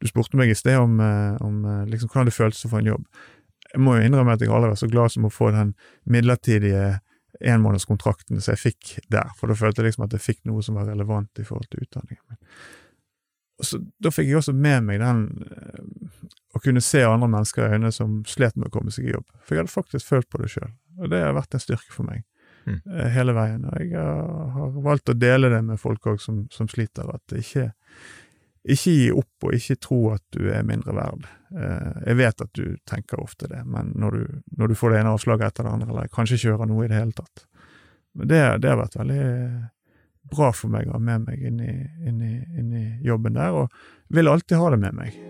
Du spurte meg i sted om, eh, om eh, liksom, hvordan det føltes å få en jobb. Jeg må jo innrømme at jeg aldri var så glad som å få den midlertidige enmånedskontrakten som jeg fikk der, for da følte jeg liksom at jeg fikk noe som var relevant i forhold til utdanningen min. Så, da fikk jeg også med meg den å kunne se andre mennesker i øynene som slet med å komme seg i jobb. For jeg hadde faktisk følt på det sjøl, og det har vært en styrke for meg mm. hele veien. Og jeg har valgt å dele det med folk òg som, som, sliter, at det ikke, ikke gi opp og ikke tro at du er mindre verd. Eh, jeg vet at du tenker ofte det, men når du, når du får det ene avslaget etter det andre, eller kanskje ikke hører noe i det hele tatt Men det, det har vært veldig bra for meg å ha med meg inn i, inn, i, inn i, jobben der, og vil alltid ha det med meg.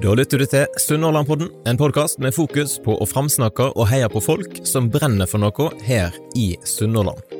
Da lytter du til Sunnhordlandpodden, en podkast med fokus på å framsnakke og heie på folk som brenner for noe her i Sunnhordland.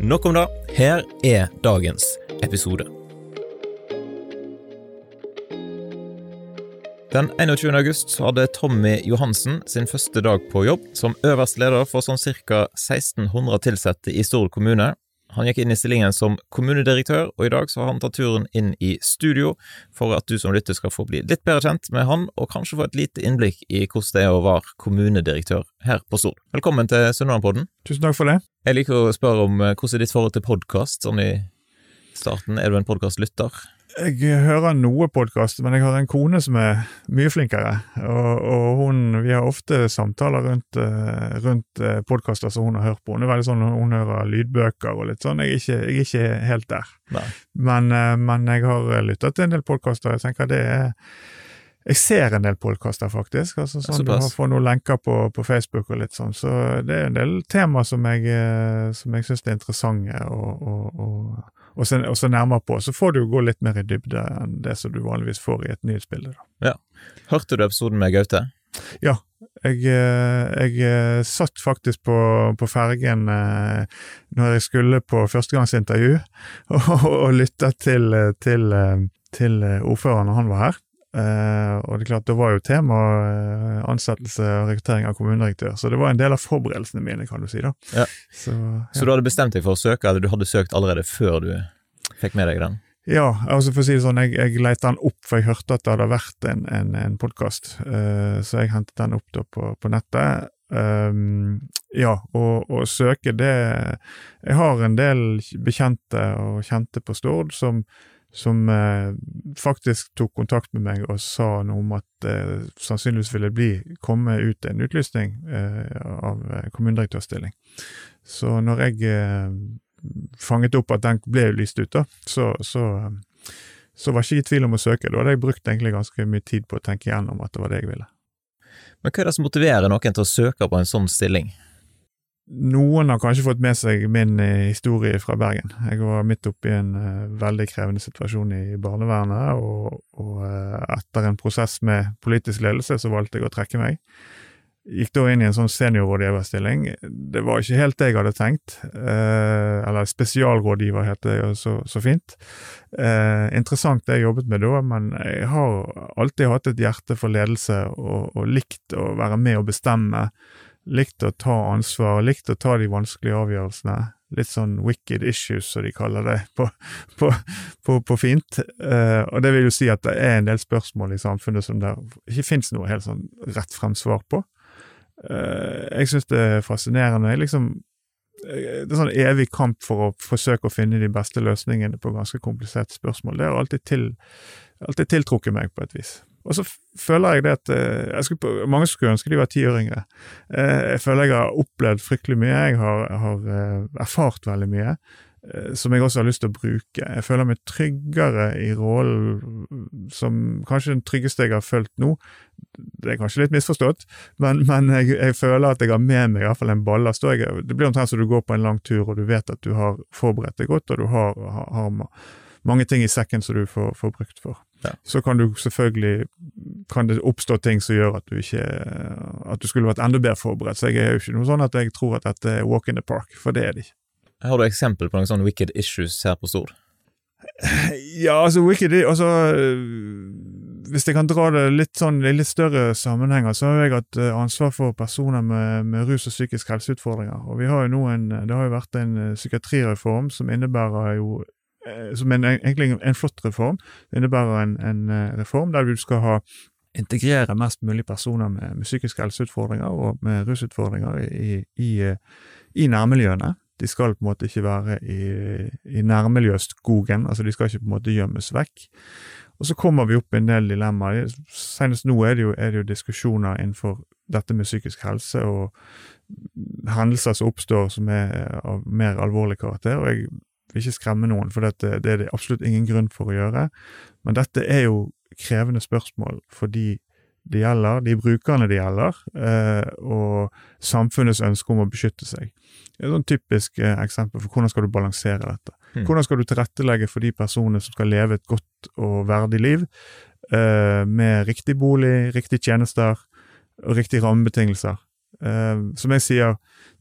Nok om det. Her er dagens episode. Den 21. august hadde Tommy Johansen sin første dag på jobb som øverste leder for sånn ca. 1600 ansatte i Stord kommune, han gikk inn i stillingen som kommunedirektør, og i dag så har han tatt turen inn i studio for at du som lytter skal få bli litt bedre kjent med han, og kanskje få et lite innblikk i hvordan det er å være kommunedirektør her på Stord. Velkommen til Sunnmørpodden. Tusen takk for det. Jeg liker å spørre om eh, hvordan er ditt forhold til podkast, sånn i starten. Er du en podkastlytter? Jeg hører noe podkast, men jeg har en kone som er mye flinkere. Og, og hun, vi har ofte samtaler rundt, uh, rundt uh, podkaster som hun har hørt på. Hun er veldig sånn, hun hører lydbøker og litt sånn. Jeg er ikke, jeg er ikke helt der. Men, uh, men, jeg har lytta til en del podkaster. Jeg tenker det er jeg ser en del podkaster, faktisk. altså sånn Du har fått noen lenker på, på, Facebook og litt sånn. Så det er en del temaer som jeg, som jeg syns er interessante. og, og, og og så, og så nærmere på, så får du gå litt mer i dybde enn det som du vanligvis får i et nyhetsbilde. Ja. Hørte du episoden med Gaute? Ja, jeg, eh, jeg eh, satt faktisk på, på fergen eh, når jeg skulle på førstegangsintervju, og, og lytta til, til, til ordføreren når han var her. Uh, og det er klart, det var jo tema uh, ansettelse og rekruttering av kommunedirektør, så det var en del av forberedelsene mine, kan du si. da. Ja. Så, ja. så, du hadde bestemt deg for å søke, eller du hadde søkt allerede før du fikk med deg den? Ja, altså for å si det sånn, jeg, jeg lette den opp, for jeg hørte at det hadde vært en, en, en podkast, uh, eh, så jeg hentet den opp da på, på nettet. Um, ja, og, søke det Jeg har en del bekjente og kjente på Stord som som eh, faktisk tok kontakt med meg og sa noe om at eh, sannsynligvis ville bli, komme ut en utlysning eh, av eh, kommunedirektørstilling. Så når jeg eh, fanget opp at den ble lyst ut, da, så, så, så var jeg ikke i tvil om å søke. Da hadde jeg brukt egentlig ganske mye tid på å tenke igjennom at det var det jeg ville. Men hva er det som motiverer noen til å søke på en sånn stilling? Noen har kanskje fått med seg min eh, historie fra Bergen. Jeg var midt oppe i en uh, veldig krevende situasjon i barnevernet, og, og uh, etter en prosess med politisk ledelse så valgte jeg å trekke meg. Gikk da inn i en sånn seniorrådgiverstilling. Det var ikke helt det jeg hadde tenkt. Eller spesialrådgiver, heter det jo så, så, fint. interessant det jeg jobbet med da, men jeg har alltid hatt et hjerte for ledelse og, og likt å være med og bestemme likt å ta ansvar, likt å ta de vanskelige avgjørelsene. Litt sånn wicked issues, som de kaller det på, på, på, på fint. Uh, og det vil jo si at det er en del spørsmål i samfunnet som det ikke fins noe helt sånn rett frem svar på. Uh, jeg syns det er fascinerende. Jeg liksom, eh, det er sånn evig kamp for å forsøke å finne de beste løsningene på ganske kompliserte spørsmål. Det har alltid, til, alltid tiltrukket meg på et vis. Og så føler jeg det at eh, jeg skulle, Mange skulle ønske de var ti år yngre. Eh, jeg føler jeg har opplevd fryktelig mye. Jeg har, har eh, erfart veldig mye som jeg også har lyst til å bruke. Jeg føler meg tryggere i rollen som kanskje den tryggeste jeg har følt nå. Det er kanskje litt misforstått, men, men jeg, jeg, føler at jeg har med meg i hvert fall en ballast. Det blir omtrent som du går på en lang tur og du vet at du har forberedt deg godt, og du har, har, har mange ting i sekken som du får, får brukt for. Ja. Så kan du selvfølgelig kan det oppstå ting som gjør at du ikke at du skulle vært enda bedre forberedt. Så jeg er jo ikke noe sånn at jeg tror at dette er walk in the park, for det er det ikke. Har du eksempel på noen sånne wicked issues her på Stord? Ja, altså Wicked altså, Hvis jeg kan dra det litt sånn i litt større sammenhenger, så har jeg hatt eh, ansvar for personer med, med rus og psykisk helseutfordringer. Og vi har jo nå en, Det har jo vært en eh, psykiatrireform som innebærer jo som en, egentlig en flott reform. Det innebærer en, en reform der du skal ha integrere mest mulig personer med, med psykiske helseutfordringer og med rusutfordringer i, i, i nærmiljøene. De skal på en måte ikke være i, i nærmiljøskogen, altså de skal ikke på en måte gjemmes vekk. Og så kommer vi opp i en del dilemmaer. Senest nå er det, jo, er det jo diskusjoner innenfor dette med psykisk helse og hendelser som oppstår som er av mer alvorlig karakter. og jeg vil ikke skremme noen, for dette, det er det absolutt ingen grunn for å gjøre. Men dette er jo krevende spørsmål fordi det gjelder, de brukerne det gjelder, eh, og samfunnets ønske om å beskytte seg. Det er et sånn typisk eh, eksempel for hvordan skal du balansere dette. Mm. Hvordan skal du tilrettelegge for de personene som skal leve et godt og verdig liv, eh, med riktig bolig, riktige tjenester og riktige rammebetingelser. Som jeg sier,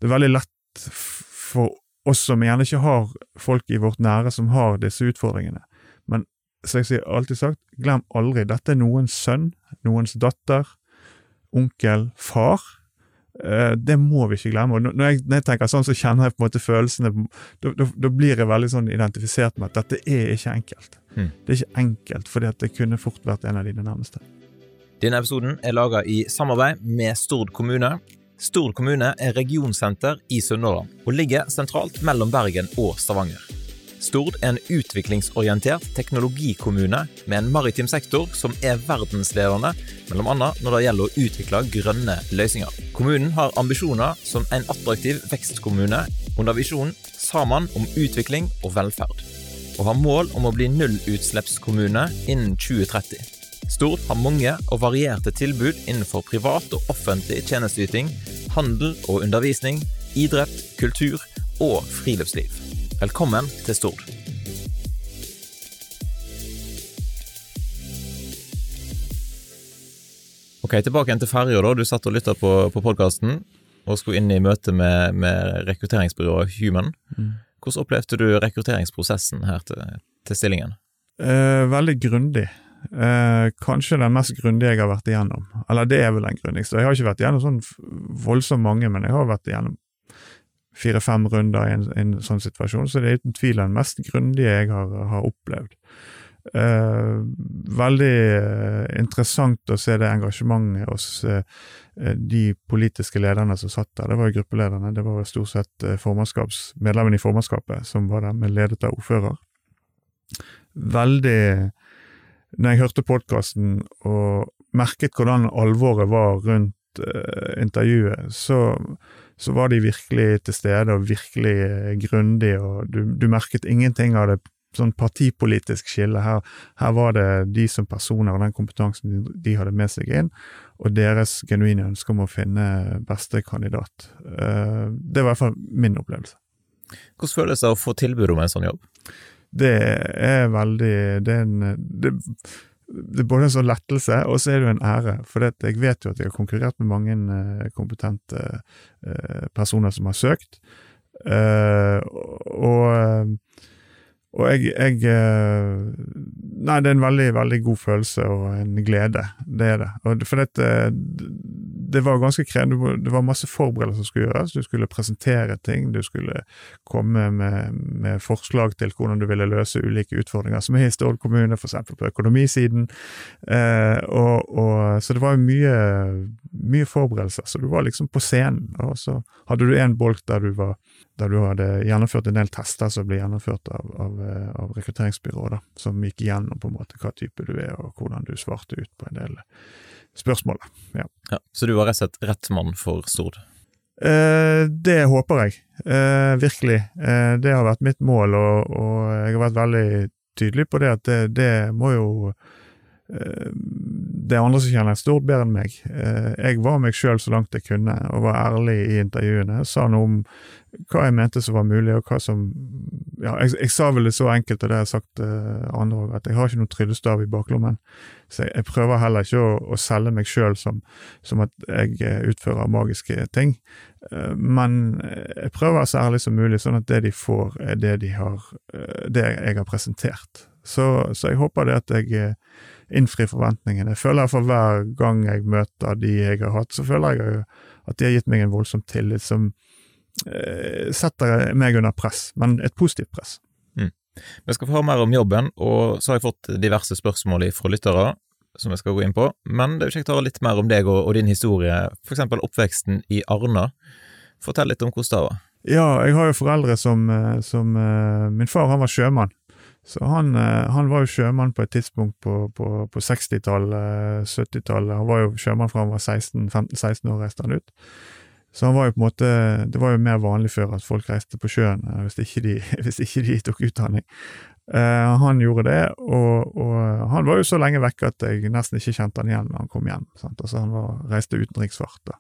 det er veldig lett for oss som gjerne ikke har folk i vårt nære som har disse utfordringene. Men som jeg sier alltid sagt, glem aldri, dette er noens sønn, noens datter, onkel, far. Eh, det må vi ikke glemme. og Når jeg, når jeg tenker sånn, så kjenner jeg på en måte følelsene Da blir jeg veldig sånn identifisert med at dette er ikke enkelt. Mm. Det er ikke enkelt, fordi at det kunne fort vært en av dine nærmeste. Denne episoden er laga i samarbeid med Stord kommune. Stord kommune er regionsenter i Sunnhordland og ligger sentralt mellom Bergen og Stavanger. Stord er en utviklingsorientert teknologikommune med en maritim sektor som er verdensledende, bl.a. når det gjelder å utvikle grønne løsninger. Kommunen har ambisjoner som en attraktiv vekstkommune under visjonen Sammen om utvikling og velferd, og har mål om å bli nullutslippskommune innen 2030. Stord har mange og varierte tilbud innenfor privat og offentlig tjenesteyting, handel og undervisning, idrett, kultur og friluftsliv. Velkommen til Stord. Ok, Tilbake igjen til ferja. Du satt og lytta på, på podkasten og skulle inn i møte med, med rekrutteringsbyrået Human. Mm. Hvordan opplevde du rekrutteringsprosessen her til, til stillingen? Eh, veldig grundig. Eh, kanskje den mest grundige jeg har vært igjennom. Eller det er vel den grundigste. Jeg har ikke vært igjennom sånn voldsomt mange, men jeg har vært igjennom fire-fem runder i en, en, sånn situasjon, så det er uten tvil den mest grundige jeg har, har opplevd. Eh, veldig eh, interessant å se det engasjementet hos eh, de politiske lederne som satt der. Det var jo gruppelederne, det var jo stort sett eh, medlemmene i formannskapet som var der, med ledet av ordfører. Veldig Når jeg hørte podkasten og merket hvordan alvoret var rundt eh, intervjuet, så så var de virkelig til stede og virkelig eh, grundige, og du, du, merket ingenting av det sånn partipolitisk skille. Her, her, var det de som personer og den kompetansen de hadde med seg inn, og deres genuine ønske om å finne beste kandidat. Eh, det var i hvert fall min opplevelse. Hvordan føles det å få tilbud om en sånn jobb? Det er veldig det er en, det, det er både en sånn lettelse, og så er det jo en ære. For jeg vet jo at jeg har konkurrert med mange uh, kompetente uh, personer som har søkt. Uh, og, og jeg, jeg Nei, det er en veldig, veldig god følelse og en glede. Det er det. Og for dette det var ganske krevende. Det var masse forberedelser som skulle gjøres. Du skulle presentere ting, du skulle komme med, med forslag til hvordan du ville løse ulike utfordringer som er i Stord kommune, f.eks. på økonomisiden. Eh, og, og, så det var mye, mye forberedelser. Så du var liksom på scenen. Og så hadde du en bolk der du, var, der du hadde gjennomført en del tester som ble gjennomført av, av, av rekrutteringsbyrået, som gikk igjennom på en måte hva type du er, og hvordan du svarte ut på en del spørsmålet. Ja. ja. Så du var rett og slett rett mann for Stord? Eh, det håper jeg. Eh, virkelig. Eh, det har vært mitt mål, og, og, jeg har vært veldig tydelig på det at det, det må jo det er andre som kjenner stort bedre enn meg. Eh, jeg var meg sjøl så langt jeg kunne, og var ærlig i intervjuene. Sa noe om hva jeg mente som var mulig, og hva som Ja, jeg, jeg sa vel det så enkelt, og det har jeg sagt uh, andre òg, at jeg har ikke noen tryllestav i baklommen. Så jeg, jeg prøver heller ikke å, å selge meg sjøl som, som, at jeg eh, utfører magiske ting. Men jeg prøver å være så ærlig som mulig, sånn at det de får, er det de har Det jeg har presentert. Så, så jeg håper det at jeg innfri forventningene. Jeg føler for hver gang jeg møter de jeg har hatt, så føler jeg at de har gitt meg en voldsom tillit som eh, setter meg under press, men et positivt press. Mm. Vi skal få høre mer om jobben, og så har jeg fått diverse spørsmål fra lyttere som jeg skal gå inn på, men det er kjekt å høre litt mer om deg og, og din historie, eksempel oppveksten i Arna. Fortell litt om hvordan det var. Ja, jeg har jo foreldre som, eh, som eh, Min far han var sjømann. Så han, eh, han, var jo sjømann på et tidspunkt på, på, på 60-tallet, 70-tallet. Han var jo sjømann fra han var 15-16 år, reiste han ut. Så han var jo på en måte Det var jo mer vanlig før at folk reiste på sjøen eh, hvis ikke de, hvis ikke de tok utdanning. Uh, han gjorde det, og, og, han var jo så lenge vekke at jeg nesten ikke kjente han igjen når han kom hjem. Sant? Altså Han var, reiste utenriksfart. da.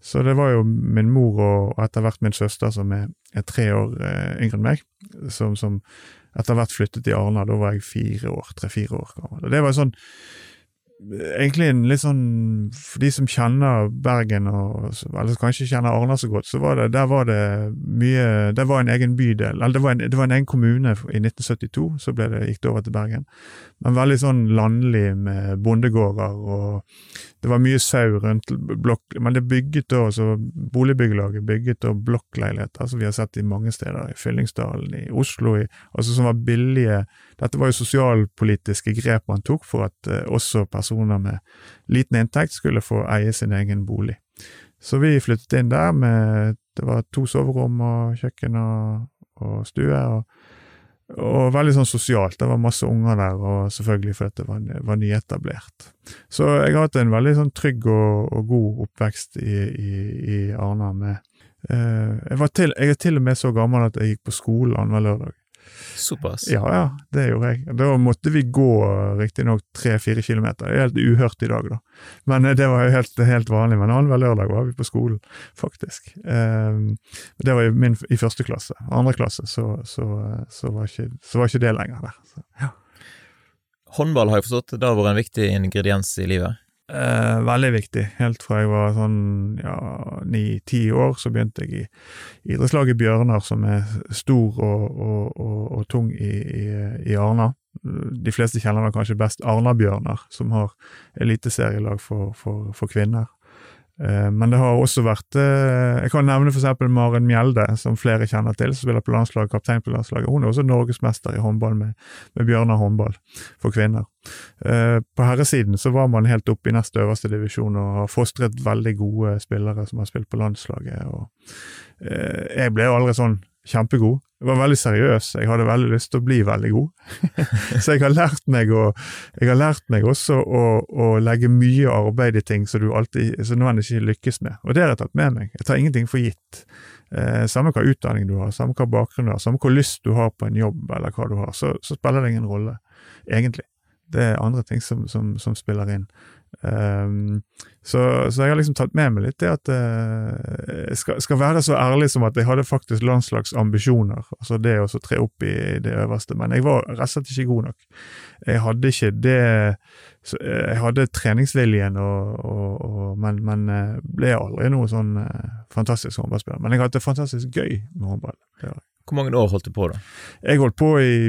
Så det var jo min mor og, etter hvert min søster, som er, er tre år uh, yngre enn meg, som, som etter hvert flyttet til Arna. Da var jeg fire år, tre-fire år gammel. Og det var sånn egentlig en litt sånn For de som kjenner Bergen, og, eller kanskje kjenner Arna så godt, så var det der var det mye Det var en egen bydel, eller det var en, det var en egen kommune i 1972, så det, gikk det over til Bergen. Men veldig sånn landlig med bondegårder, og det var mye sau rundt blokk... Men det bygget da, så boligbyggelaget bygget da blokkleiligheter, som vi har sett i mange steder, i Fyllingsdalen, i Oslo, i, altså som var billige Dette var jo sosialpolitiske grep man tok for at uh, også personer med liten inntekt skulle få eie sin egen bolig. Så vi flyttet inn der med Det var to soverom og kjøkken og, og stue, og, og, veldig sånn sosialt. Det var masse unger der, og selvfølgelig fordi det var, var nyetablert. Så jeg har hatt en veldig sånn trygg og, og god oppvekst i, i, i Arna med eh, jeg, til, jeg er til og med så gammel at jeg gikk på skolen annenhver lørdag. Såpass? Ja, ja, det gjorde jeg. Da måtte vi gå riktignok tre-fire kilometer. Det er helt uhørt i dag, da. Men eh, det var jo helt, helt vanlig. Men annenhver lørdag var vi på skolen, faktisk. Um, det var min, i første klasse. Andre klasse så, så, så, var, ikke, så var, ikke, det lenger der. Så, ja. Håndball har jeg forstått, det har vært en viktig ingrediens i livet? Eh, veldig viktig. Helt fra jeg var sånn ja, ni-ti år, så begynte jeg i idrettslaget Bjørnar, som er stor og, og, og, og tung i, i, i, Arna. De fleste kjenner vel kanskje best Arna-Bjørnar, som har eliteserielag for, for, for kvinner. Eh, men det har også vært eh, Jeg kan nevne eksempel Maren Mjelde, som flere kjenner til, som spiller på landslaget, kaptein på landslaget. Hun er også norgesmester i håndball med, med Bjørnar håndball for kvinner. Eh, på herresiden så var man helt oppe i nest øverste divisjon og har fostret veldig gode spillere som har spilt på landslaget. og Jeg ble jo aldri sånn kjempegod. Jeg var veldig seriøs, jeg hadde veldig lyst til å bli veldig god. så jeg har lært meg, å, har lært meg også å, å, legge mye arbeid i ting som du alltid, som noen ikke lykkes med, og det har jeg tatt med meg. Jeg tar ingenting for gitt. Eh, samme hva utdanning du har, samme hva bakgrunn du har, samme hvor lyst du har på en jobb, eller hva du har, så, så spiller det ingen rolle, egentlig. Det er andre ting som, som, som spiller inn. Um, så, så, jeg har liksom tatt med meg litt det at jeg uh, skal, skal, være så ærlig som at jeg hadde faktisk landslagsambisjoner. Altså det å tre opp i det øverste. Men jeg var rett og slett ikke god nok. Jeg hadde ikke det så, uh, Jeg hadde treningsviljen, og, og, og, men, men uh, ble aldri noe sånn uh, fantastisk håndballspiller. Men jeg hadde det fantastisk gøy med håndball. Det var jeg. Hvor mange år holdt du på da? Jeg holdt på i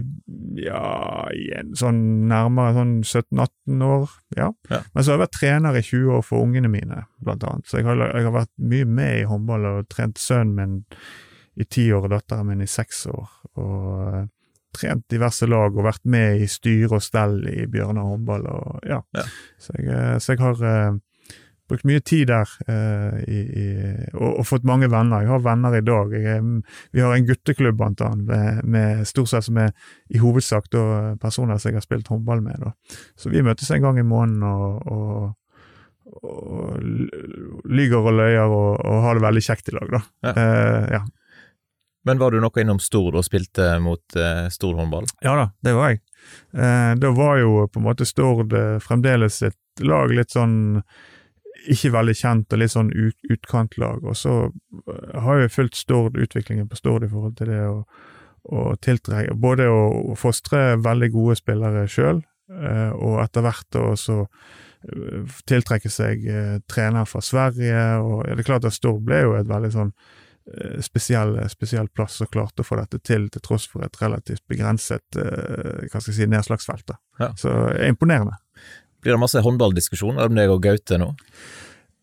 ja, igjen, sånn nærmere sånn 17-18 år, ja. ja. Men så har jeg vært trener i 20 år for ungene mine, blant annet. Så jeg har, jeg har vært mye med i håndball og trent sønnen min i ti år og datteren min i seks år. Og uh, trent diverse lag og vært med i styre og stell i Bjørnar håndball og ja. ja. Så, jeg, eh, så jeg har uh, brukt mye tid der uh, i, i, og, og, fått mange venner. Jeg har venner i dag. Jeg, vi har en gutteklubb blant annet, med, med stort sett som er i hovedsak da, personer som jeg har spilt håndball med. Da. Så vi møtes en gang i måneden og, og, og lyger og løyer og, har det veldig kjekt i lag. da. Ja. Uh, ja. Men var du noe innom Stord og spilte mot eh, Stord håndball? Ja da, det var jeg. Eh, da var jo på en måte Stord eh, fremdeles et lag litt sånn ikke veldig kjent og litt sånn ut, utkantlag. Og så eh, har jeg fulgt Stord, utviklingen på Stord i forhold til det å, å tiltrekke Både å, fostre veldig gode spillere sjøl, eh, og etter hvert også eh, tiltrekke seg trener fra Sverige. og Det er klart at Stord ble jo et veldig sånn spesiell, spesiell plass og klarte å få dette til, til tross for et relativt begrenset hva skal jeg si, nedslagsfelt. Ja. Så imponerende. Blir det masse håndballdiskusjon om deg og Gaute nå?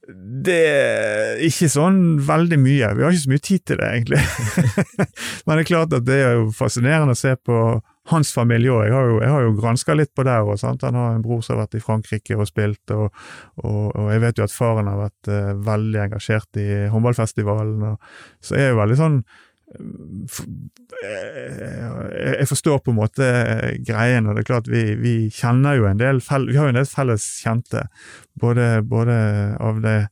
Det er ikke sånn veldig mye. Vi har ikke så mye tid til det, egentlig. Men det er klart at det er jo fascinerende å se på hans familie òg. Jeg har jo, jeg jo granska litt på der òg. Han har en bror som har vært i Frankrike og spilt, og, og, og jeg vet jo at faren har vært uh, veldig engasjert i håndballfestivalen. Og, så jeg er jo veldig sånn jeg forstår på en måte greien, og det er klart vi, vi kjenner jo en del felles, Vi har jo en del felles kjente, både, både av det eh,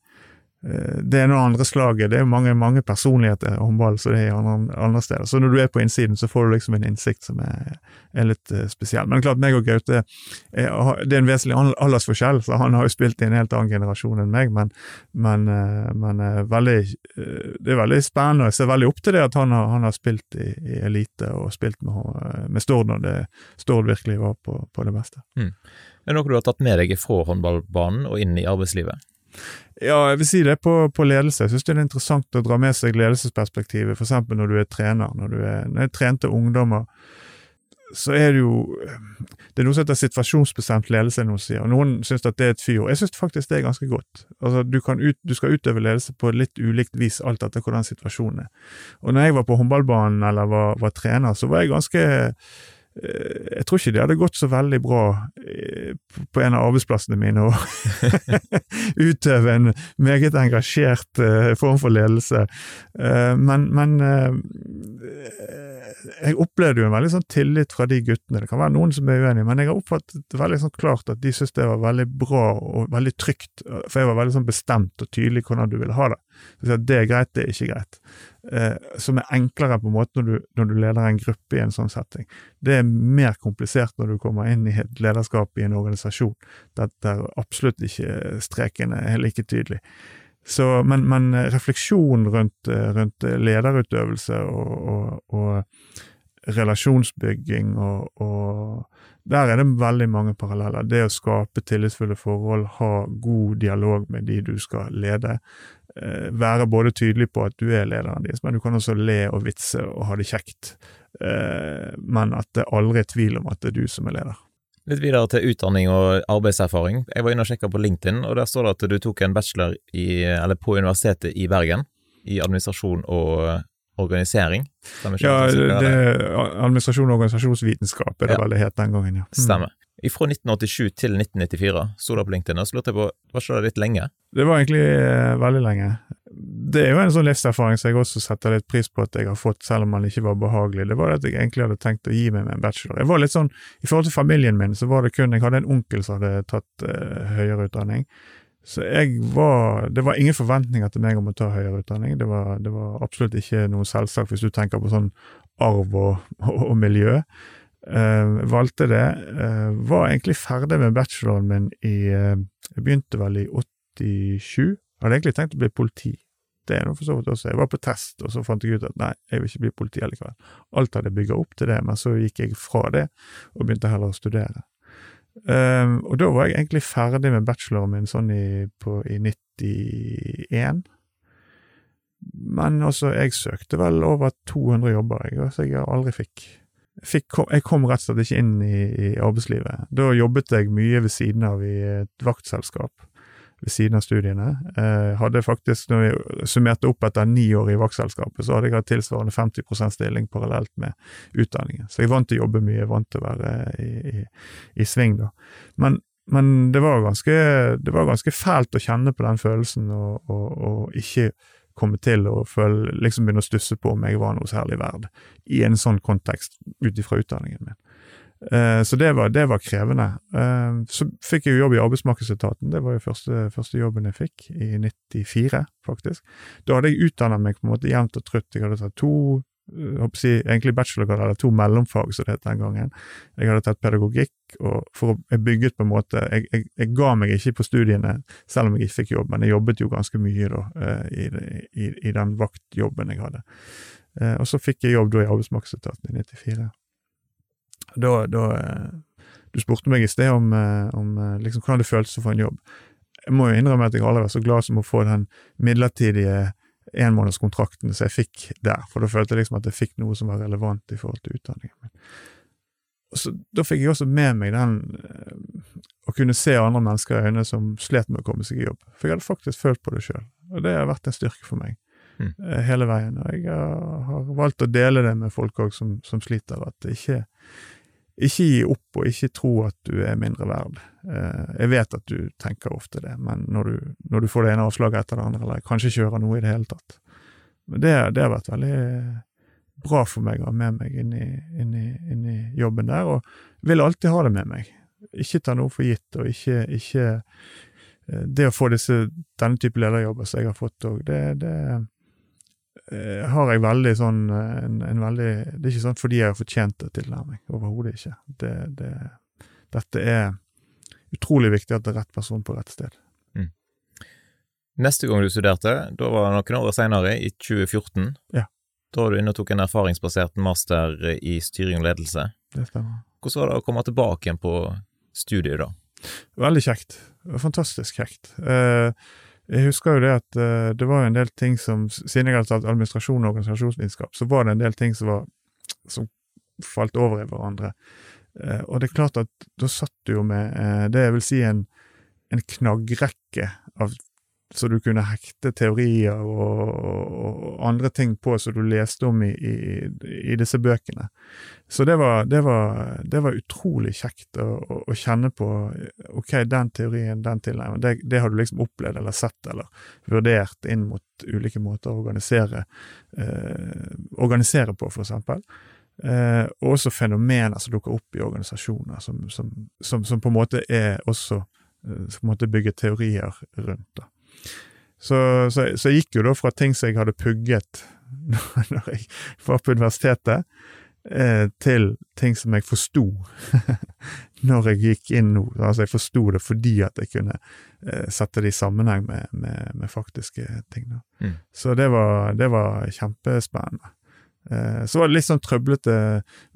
det er noe andre slaget. Det er mange, mange personligheter i håndball så det er andre, andre steder. Så når du er på innsiden, så får du liksom en innsikt som er, er litt eh, spesiell. Men klart, meg og Gaute Det er en vesentlig al- aldersforskjell, så han har jo spilt i en helt annen generasjon enn meg, men, men, eh, men eh, veldig, eh, det er veldig spennende. Jeg ser veldig opp til det at han har, han har spilt i, i elite og spilt med, med Stord når det Stord virkelig var på, på det beste. Er det noe du har tatt med deg fra håndballbanen og inn i arbeidslivet? Ja, jeg vil si det på, på ledelse. Jeg syns det er interessant å dra med seg ledelsesperspektivet, f.eks. når du er trener. Når, du er, når jeg trente ungdommer, så er det jo Det er noe som heter situasjonsbestemt ledelse, noen sier. og Noen syns at det er et fyord. Jeg syns faktisk det er ganske godt. Altså, du, ut, du skal utøve ledelse på litt ulikt vis, alt etter hvordan situasjonen er. Og når jeg var på håndballbanen eller var, var trener, så var jeg ganske jeg tror ikke det hadde gått så veldig bra eh, på- en av arbeidsplassene mine å utøve en meget engasjert eh, form for ledelse. Eh, men men eh, jeg opplevde jo en veldig sånn tillit fra de guttene. Det kan være noen som er uenige, men jeg har oppfattet veldig sånn klart at de syntes det var veldig bra og veldig trygt, for jeg var veldig sånn bestemt og tydelig hvordan du ville ha det. Det er greit, det er ikke greit. Eh, som er enklere på en måte når du, når du leder en gruppe i en sånn setting. Det er mer komplisert når du kommer inn i et lederskap i en organisasjon, der, absolutt ikke streken er like tydelig. Så, men, men refleksjon rundt, eh, rundt lederutøvelse og, og, og relasjonsbygging og, og Der er det veldig mange paralleller. Det å skape tillitsfulle forhold, ha god dialog med de du skal lede. Eh, være både tydelig på at du er lederen deres, men du kan også le og vitse og ha det kjekt. Eh, men at det aldri er tvil om at det er du som er leder. Litt videre til utdanning og arbeidserfaring. Jeg var inne og sjekka på LinkedIn, og der står det at du tok en bachelor i, på Universitetet i Bergen i administrasjon og organisering. Ja, det, administrasjon og organisasjonsvitenskap er det Ja. vel det het den gangen, ja. Mm. Stemmer. Fra 1987 til 1994 sto det på LinkedIn, og så lurte jeg på, var ikke det litt lenge? Det var egentlig eh, veldig lenge. Det er jo en sånn livserfaring som jeg også setter litt pris på at jeg har fått, selv om den ikke var behagelig. Det var det at jeg egentlig hadde tenkt å gi meg med en bachelor. Jeg var litt sånn, I forhold til familien min, så var det kun Jeg hadde en onkel som hadde tatt eh, høyere utdanning. Så jeg var Det var ingen forventninger til meg om å ta høyere utdanning. Det var, det var absolutt ikke noe selvsagt hvis du tenker på sånn arv og, og, miljø. Eh, valgte det. eh, var egentlig ferdig med bacheloren min i eh, Jeg begynte vel i 87. Hadde egentlig tenkt å bli politi. Det er noe for så vidt også. Jeg var på test, og så fant jeg ut at nei, jeg vil ikke bli politi allikevel. Alt hadde bygga opp til det, men så gikk jeg fra det, og begynte heller å studere. Ehm, og da var jeg egentlig ferdig med bacheloren min sånn i, på, i 91. Men altså, jeg søkte vel over 200 jobber, jeg, så jeg aldri fikk Fikk, jeg kom rett og slett ikke inn i, i arbeidslivet. Da jobbet jeg mye ved siden av i et vaktselskap, ved siden av studiene. Eh, hadde faktisk, når vi summerte opp etter ni år i vaktselskapet, så hadde jeg hatt tilsvarende 50% stilling parallelt med utdanningen. Så jeg vant til å jobbe mye, vant til å være i, i, i sving, da. Men, men det, var ganske, det var ganske fælt å kjenne på den følelsen, og, og, og ikke komme til å liksom begynne å stusse på om jeg var noe særlig verd i en sånn kontekst ut ifra utdanningen min. Eh, så det var, det var krevende. Eh, så fikk jeg jo jobb i Arbeidsmarkedsetaten, det var jo første, første jobben jeg fikk, i 94, faktisk. Da hadde jeg utdannet meg på en måte jevnt og trutt. Jeg hadde tatt to jeg å egentlig bachelorgrad, eller to mellomfag, som det het den gangen. Jeg hadde tatt pedagogikk, og for jeg bygget på en måte jeg, jeg, jeg, ga meg ikke på studiene, selv om jeg ikke fikk jobb, men jeg jobbet jo ganske mye da, eh, i, i, i, den vaktjobben jeg hadde. Eh, og så fikk jeg jobb da i Arbeidsmarkedsetaten i 94. Da, da Du spurte meg i sted om, om liksom, hvordan det føltes å få en jobb. Jeg må jo innrømme at jeg aldri var så glad som å få den midlertidige enmånedskontrakten som jeg fikk der, for da følte jeg liksom at jeg fikk noe som var relevant i forhold til utdanningen Så, da fikk jeg også med meg den eh, å kunne se andre mennesker i øynene som slet med å komme seg i jobb. For jeg hadde faktisk følt på det sjøl, og det har vært en styrke for meg mm. hele veien. Og jeg har valgt å dele det med folk òg som, som, sliter, at det ikke ikke gi opp, og ikke tro at du er mindre verd. Eh, jeg vet at du tenker ofte det, men når du, når du får det ene avslaget etter det andre, eller kanskje ikke hører noe i det hele tatt Men det, det, har vært veldig bra for meg å ha med meg inn i, inn, i, inn i, jobben der, og vil alltid ha det med meg. Ikke ta noe for gitt, og ikke, ikke eh, Det å få disse, denne type lederjobber som jeg har fått òg, det, det har jeg veldig sånn eh, en, en, veldig Det er ikke sånn fordi jeg har fortjent det, tilnærming. Overhodet ikke. Det, det, dette er utrolig viktig at det er rett person på rett sted. Mm. Neste gang du studerte, da var det noen år seinere, i 2014. Ja. Da var du inne og tok en erfaringsbasert master i styring og ledelse. Det stemmer. Hvordan var det å komme tilbake igjen på studiet da? Veldig kjekt. Fantastisk kjekt. Eh, jeg husker jo det at uh, det var en del ting som Siden jeg hadde tatt administrasjon og organisasjonsvitenskap, så var det en del ting som var som falt over i hverandre. Uh, og det er klart at da satt du jo med uh, det jeg vil si en, en knaggrekke av så du kunne hekte teorier og, og, andre ting på som du leste om i, i, i disse bøkene. Så det var, det var, det var utrolig kjekt å, å, å, kjenne på ok, den teorien, den tilnærmingen, det, det, har du liksom opplevd eller sett eller vurdert inn mot ulike måter å organisere, eh, organisere på, for eksempel. Eh, og også fenomener som dukker opp i organisasjoner, som, som, som, som på en måte er også eh, som på en måte bygger teorier rundt. da. Så, så, så, jeg gikk jo da fra ting som jeg hadde pugget når jeg var på universitetet, eh, til ting som jeg forsto når jeg gikk inn nå. Altså, jeg forsto det fordi at jeg kunne eh, sette det i sammenheng med, med, med faktiske ting. Mm. Så det var, det var kjempespennende. Eh, så var det litt sånn trøblete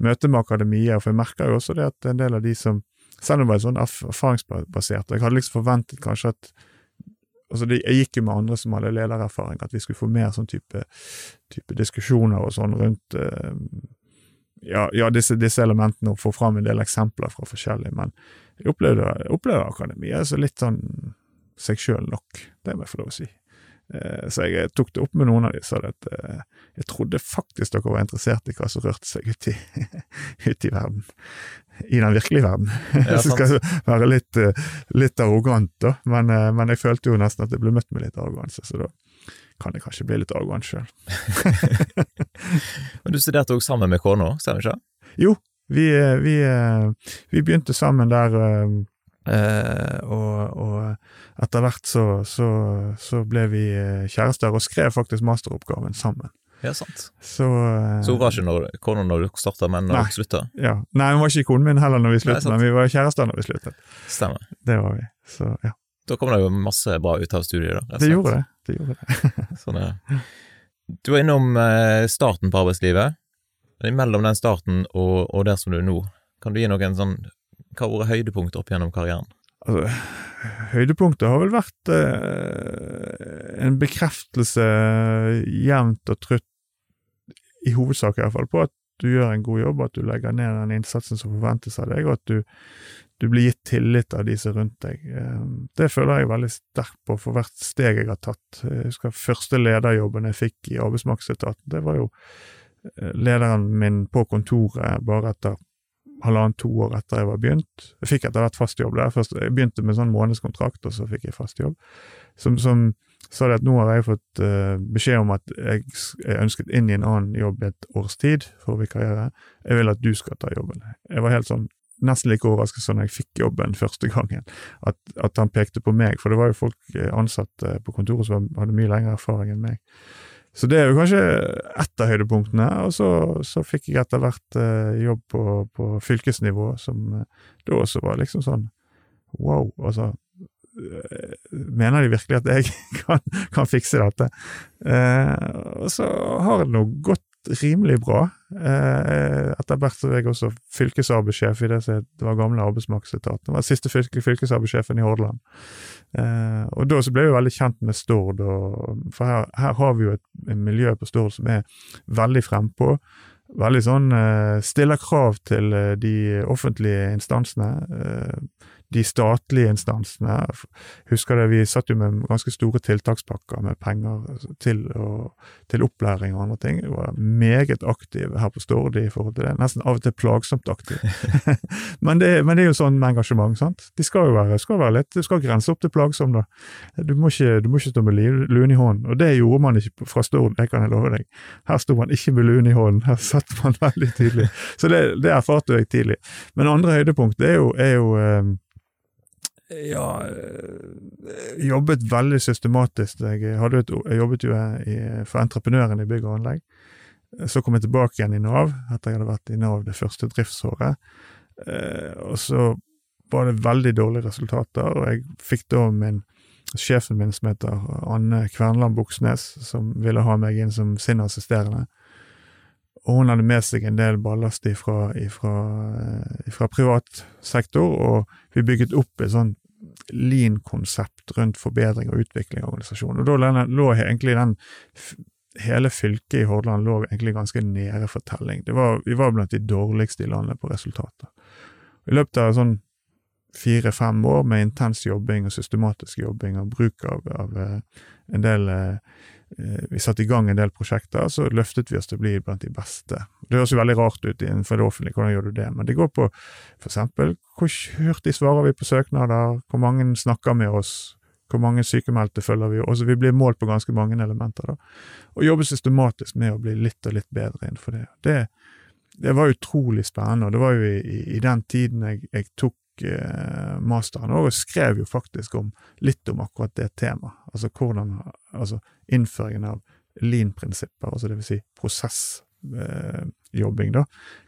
møte med akademia, for jeg merka jo også det at en del av de som Selv om det var sånn erfaringsbasert, og jeg hadde liksom forventet kanskje at altså det, Jeg gikk jo med andre som hadde ledererfaring, at vi skulle få mer sånn type, type diskusjoner og sånn rundt uh, ja, ja disse, disse, elementene, og få fram en del eksempler fra forskjellige, men jeg opplevde, opplevde akademiet altså litt sånn seg sjøl nok, det må jeg få lov å si. Eh, så jeg tok det opp med noen av de, sa at eh, jeg trodde faktisk dere var interessert i hva som rørte seg ute i, ut i verden. I den virkelige verden. Ja, så skal jeg være litt, eh, litt arrogant, da. Men, men, jeg følte jo nesten at jeg ble møtt med litt arroganse, så da kan jeg kanskje bli litt arrogant sjøl. men du studerte òg sammen med kona, stemmer ikke? Jo, vi, vi, vi begynte sammen der Eh, og, og etter hvert så, så, så, ble vi eh, kjærester, og skrev faktisk masteroppgaven sammen. Ja, sant. Så, uh, så hun var ikke når, kona når du starta, men når du slutta? Ja. Nei, hun var ikke konen min heller når vi sluttet, men vi var kjærester når vi sluttet. Stemmer. Det var vi, så ja. Da kom det jo masse bra ut av studiet, da. Det gjorde det. det, gjorde det. sånn, ja. Du var innom starten på arbeidslivet. Mellom den starten og, og der som du er nå, kan du gi noen sånn hva har vært høydepunktet opp gjennom karrieren? Altså, høydepunktet har vel vært eh, en bekreftelse jevnt og trutt, i hovedsak i hvert fall, på at du gjør en god jobb, at du legger ned den innsatsen som forventes av deg, og at du, du blir gitt tillit av de som er rundt deg. Eh, det føler jeg veldig sterkt på for hvert steg jeg har tatt. Jeg husker første lederjobben jeg fikk i Arbeidsmarkedsetaten, det var jo eh, lederen min på kontoret bare etter halvannet to år etter jeg var begynt. Jeg fikk etter hvert fast jobb der. Først, jeg begynte med sånn månedskontrakt, og så fikk jeg fast jobb. Som, som sa det at nå har jeg fått uh, beskjed om at jeg jeg, ønsket inn i en annen jobb i et års tid for vikariere. Jeg vil at du skal ta jobben. Jeg var helt sånn nesten like overrasket som da jeg fikk jobben første gangen, at, at, han pekte på meg, for det var jo folk ansatte på kontoret som hadde mye lengre erfaring enn meg. Så det er jo kanskje ett av høydepunktene. Og så, så fikk jeg etter hvert eh, jobb på, på, fylkesnivå, som eh, da også var liksom sånn wow, altså eh, Mener de virkelig at jeg kan, kan fikse dette? Eh, og så har det nå gått rimelig bra. Eh, etter hvert så er jeg også fylkesarbeidssjef i det som var gamle arbeidsmarkedsetaten. Var siste fylke, fylkesarbeidssjefen i Hordaland. Eh, og da så ble vi veldig kjent med Stord, for her, her, har vi jo et, et miljø på Stord som er veldig frempå. Veldig sånn eh, stiller krav til de offentlige instansene. De statlige instansene. Husker det, vi satt jo med ganske store tiltakspakker med penger til, og, til opplæring og andre ting. Vi var meget aktive her på Stord i forhold til det. Nesten av og til plagsomt aktive. men, det, men, det, er jo sånn med engasjement, sant. De skal jo være, skal være litt, du skal grense opp til plagsom, da. Du må ikke, du må ikke stå med luen i hånden. Og det gjorde man ikke fra Stord, det kan jeg love deg. Her sto man ikke med luen i hånden, her satt man veldig tydelig. Så det, det erfarte jeg tidlig. Men andre høydepunkt er jo, er jo eh, ja, eh, jobbet veldig systematisk. Jeg, et, jeg jobbet jo i, for entreprenøren i bygg og anlegg. Så kom jeg tilbake igjen i Nav, etter jeg hadde vært i Nav det første driftsåret. Eh, og så var det veldig dårlige resultater, og jeg fikk da min sjefen min som heter Anne Kvernland Buksnes, som ville ha meg inn som sin assisterende. Og hun hadde med seg en del ballast ifra, ifra, eh, ifra privat sektor, og vi bygget opp et sånn lean-konsept rundt forbedring og utvikling av organisasjonen. Og da lå egentlig den Hele fylket i Hordaland lå egentlig ganske nede for telling. Var, vi var blant de dårligste i landet på resultater. I løpet av sånn fire-fem år med intens jobbing og systematisk jobbing og bruk av, av eh, en del eh, vi satte i gang en del prosjekter, så løftet vi oss til å bli blant de beste. Det høres jo veldig rart ut innenfor det offentlige, hvordan gjør du det? Men det går på for eksempel hvor hurtig svarer vi på søknader, hvor mange snakker med oss, hvor mange sykemeldte følger vi, også vi blir målt på ganske mange elementer. da. Og jobbe systematisk med å bli litt og litt bedre innenfor det. Det, det var utrolig spennende, og det var jo i, i, den tiden jeg, jeg tok eh, masteren, og skrev jo faktisk om, litt om akkurat det temaet. Altså hvordan altså innføringen av lean-prinsipper, altså det vil si prosessjobbing, eh, da.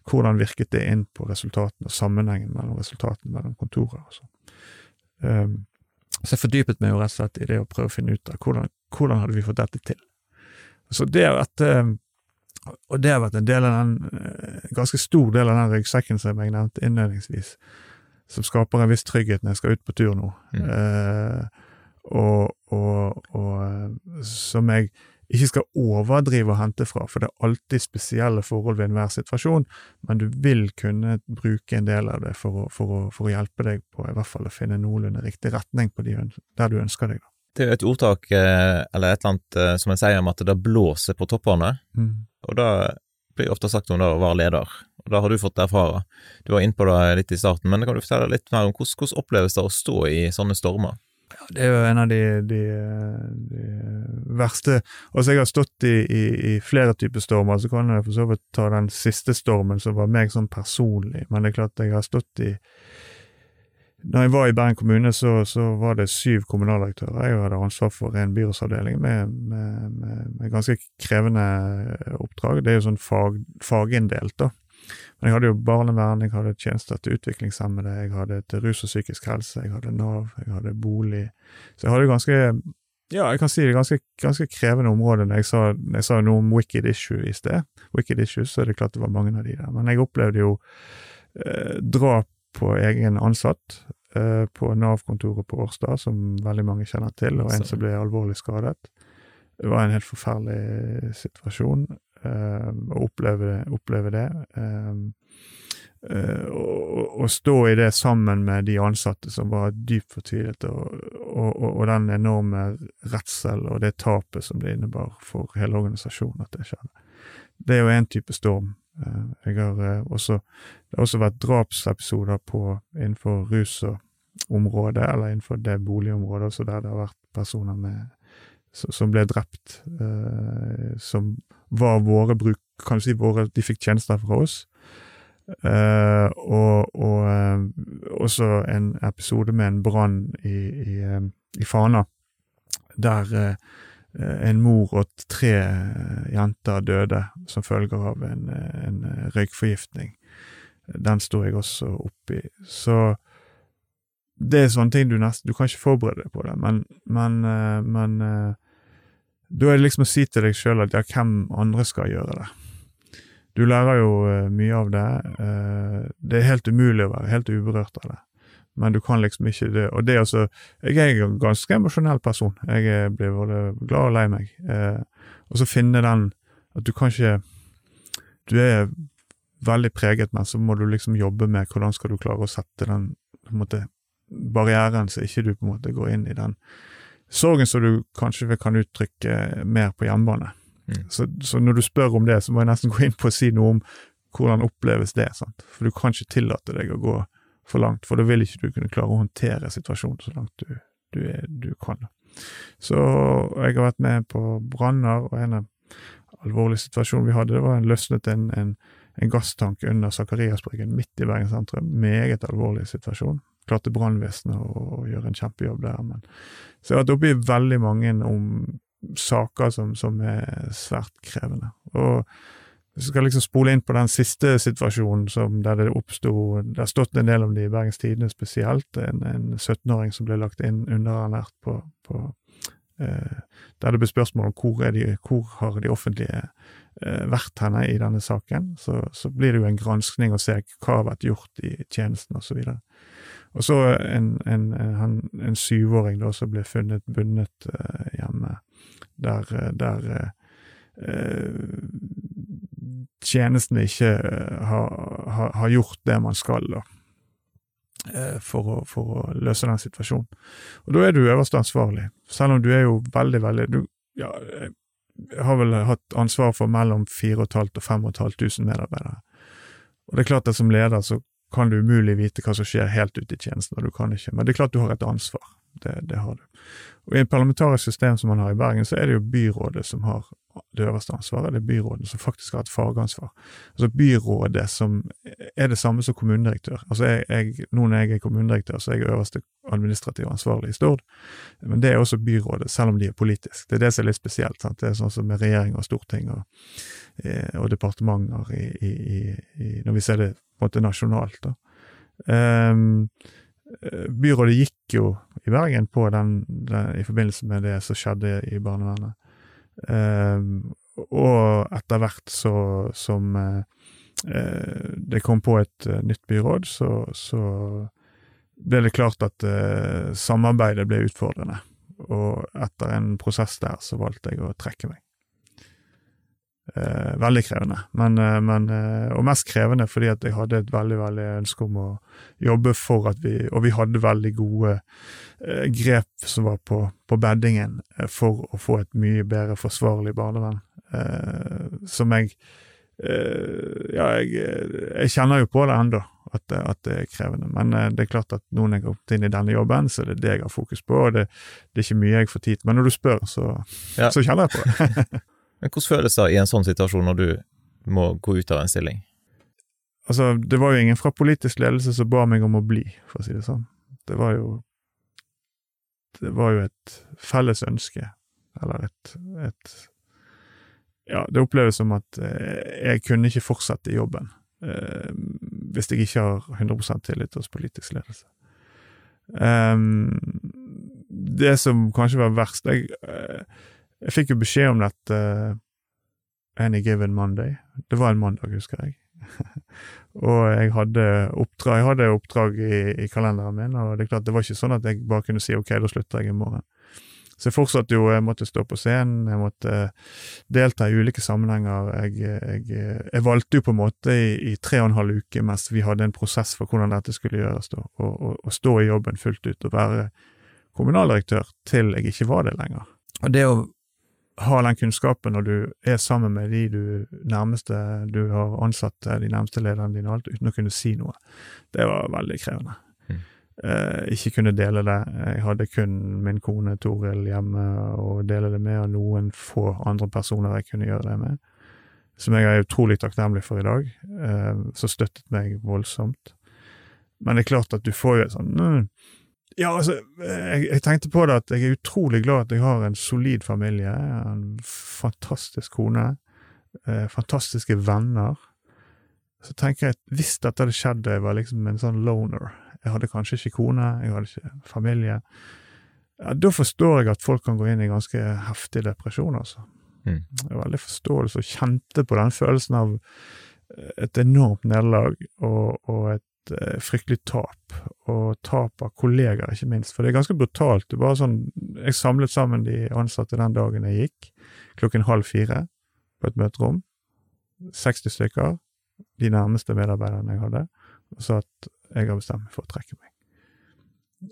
Hvordan virket det inn på resultatene, og sammenhengen mellom resultatene mellom kontorer og sånn. Um, så jeg fordypet meg jo rett og slett i det å prøve å finne ut av hvordan, hvordan hadde vi fått dette til. Så det at um, og det har vært en del av den, eh, ganske stor del av den ryggsekken som jeg nevnte innledningsvis, som skaper en viss trygghet når jeg skal ut på tur nå. Mm. Eh, og, og, og, eh, som jeg ikke skal overdrive og hente fra, for det er alltid spesielle forhold ved enhver situasjon, men du vil kunne bruke en del av det for å, for å, for å hjelpe deg på i hvert fall å finne noenlunde riktig retning på de, der du ønsker deg. Det er jo et ordtak, eh, eller et eller annet eh, som en sier om at det blåser på toppene, mm. og da blir ofte sagt om det å være leder, og da har du fått erfare. Du var inne på det litt i starten, men kan du fortelle litt mer om hvordan, hvordan oppleves det å stå i sånne stormer? Ja, det er jo en av de, de, de verste Altså, jeg har stått i, i, i, flere typer stormer, så kan jeg for så vidt ta den siste stormen som var meg sånn personlig, men det er klart jeg har stått i når jeg var i Bergen kommune, så, så var det syv kommunaldirektører. Jeg hadde ansvar for en byrådsavdeling med, med, med, ganske krevende oppdrag. Det er jo sånn fag, faginndelt, da. Men jeg hadde jo barnevern, jeg hadde tjenester til utviklingshemmede, jeg hadde til rus og psykisk helse, jeg hadde Nav, jeg hadde bolig. Så jeg hadde ganske ja, jeg kan si det er ganske, ganske krevende område. Når jeg sa, jeg sa noe om wicked issue i sted, wicked issues, så er det klart det var mange av de der. Men jeg opplevde jo eh, drap på egen ansatt eh, på Nav-kontoret på Årstad, som veldig mange kjenner til, og en som ble alvorlig skadet. Det var en helt forferdelig situasjon eh, å oppleve, oppleve det. Å stå i det sammen med de ansatte som var dypt fortvilet, og, og, og, den enorme redsel og det tapet som det innebar for hele organisasjonen at det skjedde. Det er jo en type storm. Har også det har også vært drapsepisoder på, innenfor rusområdet, eller innenfor det boligområdet også, der det har vært personer med, som ble drept, eh, som var våre bruk... Kan du si våre De fikk tjenester fra oss. Uh, og, og uh, også en episode med en brann i, i, eh, i, Fana, der uh, en mor og tre jenter døde som følger av en, en røykforgiftning. Den sto jeg også oppi. Så det er sånne ting du nesten Du kan ikke forberede deg på det, men, men, men da er det liksom å si til deg sjøl at ja, hvem andre skal gjøre det? Du lærer jo mye av det. Det er helt umulig å være helt uberørt av det men du kan liksom ikke det. Og det er altså Jeg er en ganske emosjonell person. Jeg blir både glad og lei meg. Eh, og så finne den at du kan ikke Du er veldig preget, men så må du liksom jobbe med hvordan skal du klare å sette den på en måte, barrieren, så ikke du på en måte går inn i den sorgen som du kanskje kan uttrykke mer på hjemmebane. Mm. Så, så, når du spør om det, så må jeg nesten gå inn på å si noe om hvordan oppleves det. Sant? For du kan ikke tillate deg å gå for langt, for da vil ikke du kunne klare å håndtere situasjonen så langt du, du, er, du kan. Så jeg har vært med på branner, og en av alvorlige situasjon vi hadde, det var en løsnet en, en, en gasstank under Sakariasbryggen midt i Bergen sentrum. Meget alvorlig situasjon. Klarte brannvesenet å, gjøre en kjempejobb der. Men. Så jeg har vært oppe i veldig mange om saker som, som er svært krevende. Og hvis vi skal liksom spole inn på den siste situasjonen som der det oppsto Det har stått en del om det i Bergens Tidende spesielt. En, en 17-åring som ble lagt inn underernært på, på Der det ble spørsmål om hvor, de, hvor har de offentlige eh, vært henne i denne saken. Så, så, blir det jo en granskning å se hva har vært gjort i tjenesten, videre. Og så en, en, en, en syvåring da som ble funnet bundet eh, hjemme, der, der eh, tjenesten ikke eh, har, har, har, gjort det man skal da, eh, for å, for å, løse den situasjonen. Og da er du øverste ansvarlig, selv om du er jo veldig, veldig du, ja, Jeg har vel hatt ansvar for mellom 4500 og 5500 medarbeidere. Og det er klart at som leder så kan du umulig vite hva som skjer helt ute i tjenesten, og du kan ikke, men det er klart du har et ansvar. Det, det har du. Og I et parlamentarisk system som man har i Bergen, så er det jo byrådet som har det øverste ansvaret. Det er byrådet som faktisk har et fagansvar. Altså Byrådet som er det samme som kommunedirektør. Altså jeg, jeg, Nå når jeg er kommunedirektør, så er jeg øverste administrativ ansvarlig i Stord, men det er også byrådet, selv om de er politiske. Det er det som er litt spesielt. Sant? Det er sånn som med regjering og storting og, eh, og departementer i, i, i, når vi ser det på en måte nasjonalt. da. Um, byrådet gikk jo i Bergen på den, den, i forbindelse med det som skjedde i barnevernet. Um, og etter hvert så som uh, det kom på et uh, nytt byråd, så, så, ble det klart at samarbeidet ble utfordrende. Og etter en prosess der så valgte jeg å trekke meg. Eh, veldig krevende, men, eh, men, eh, og mest krevende fordi at jeg hadde et veldig veldig ønske om å jobbe for at vi Og vi hadde veldig gode eh, grep som var på, på beddingen eh, for å få et mye bedre forsvarlig barnevern, eh, som jeg Ja, jeg, jeg, kjenner jo på det ennå, at, at, det er krevende, men det er klart at nå når jeg har kommet inn i denne jobben, så er det det jeg har fokus på, og det, det er ikke mye jeg får tid til. Men når du spør, så, ja. så kjenner jeg på det. Men hvordan føles det i en sånn situasjon når du må gå ut av en stilling? Altså, det var jo ingen fra politisk ledelse som ba meg om å bli, for å si det sånn. Det var jo Det var jo et felles ønske, eller et, et Ja, det oppleves som at eh, jeg kunne ikke fortsette i jobben eh, hvis jeg ikke har 100 tillit hos politisk ledelse. Um, det som kanskje var verst jeg, eh, jeg fikk jo beskjed om dette uh, any given Monday. Det var en mandag, husker jeg. og jeg hadde oppdrag, jeg hadde oppdrag i, i, kalenderen min, og det er klart det var ikke sånn at jeg bare kunne si ok, da slutter jeg i morgen. Så jeg fortsatte jo, jeg måtte stå på scenen, jeg måtte delta i ulike sammenhenger. Jeg, jeg, jeg valgte jo på en måte i, i, tre og en halv uke mens vi hadde en prosess for hvordan dette skulle gjøres, da, å stå i jobben fullt ut og være kommunaldirektør til jeg ikke var det lenger. Og det å ha den kunnskapen når du er sammen med de du nærmeste du har ansatt, de nærmeste lederne dine, alt, uten å kunne si noe, det var veldig krevende. Mm. Eh, ikke kunne dele det. Jeg hadde kun min kone Toril hjemme å dele det med, og noen få andre personer jeg kunne gjøre det med. Som jeg er utrolig takknemlig for i dag, eh, som støttet meg voldsomt. Men det er klart at du får jo et sånn mm, Ja, altså, jeg, jeg, tenkte på det at jeg er utrolig glad at jeg har en solid familie, en fantastisk kone, eh, fantastiske venner. Så tenker jeg at hvis dette hadde skjedd da jeg var liksom en sånn loner, jeg hadde kanskje ikke kone, jeg hadde ikke familie, ja, da forstår jeg at folk kan gå inn i ganske heftig depresjon, altså. Mm. Jeg er veldig forståelse og kjente på den følelsen av eh, et enormt nederlag og, og et Eh, fryktelig tap, og tap av kollegaer, ikke minst. For det er ganske brutalt. Det bare sånn, Jeg samlet sammen de ansatte den dagen jeg gikk, klokken halv fire, på et møterom. 60 stykker, de nærmeste medarbeiderne jeg hadde, og sa at jeg har bestemt meg for å trekke meg.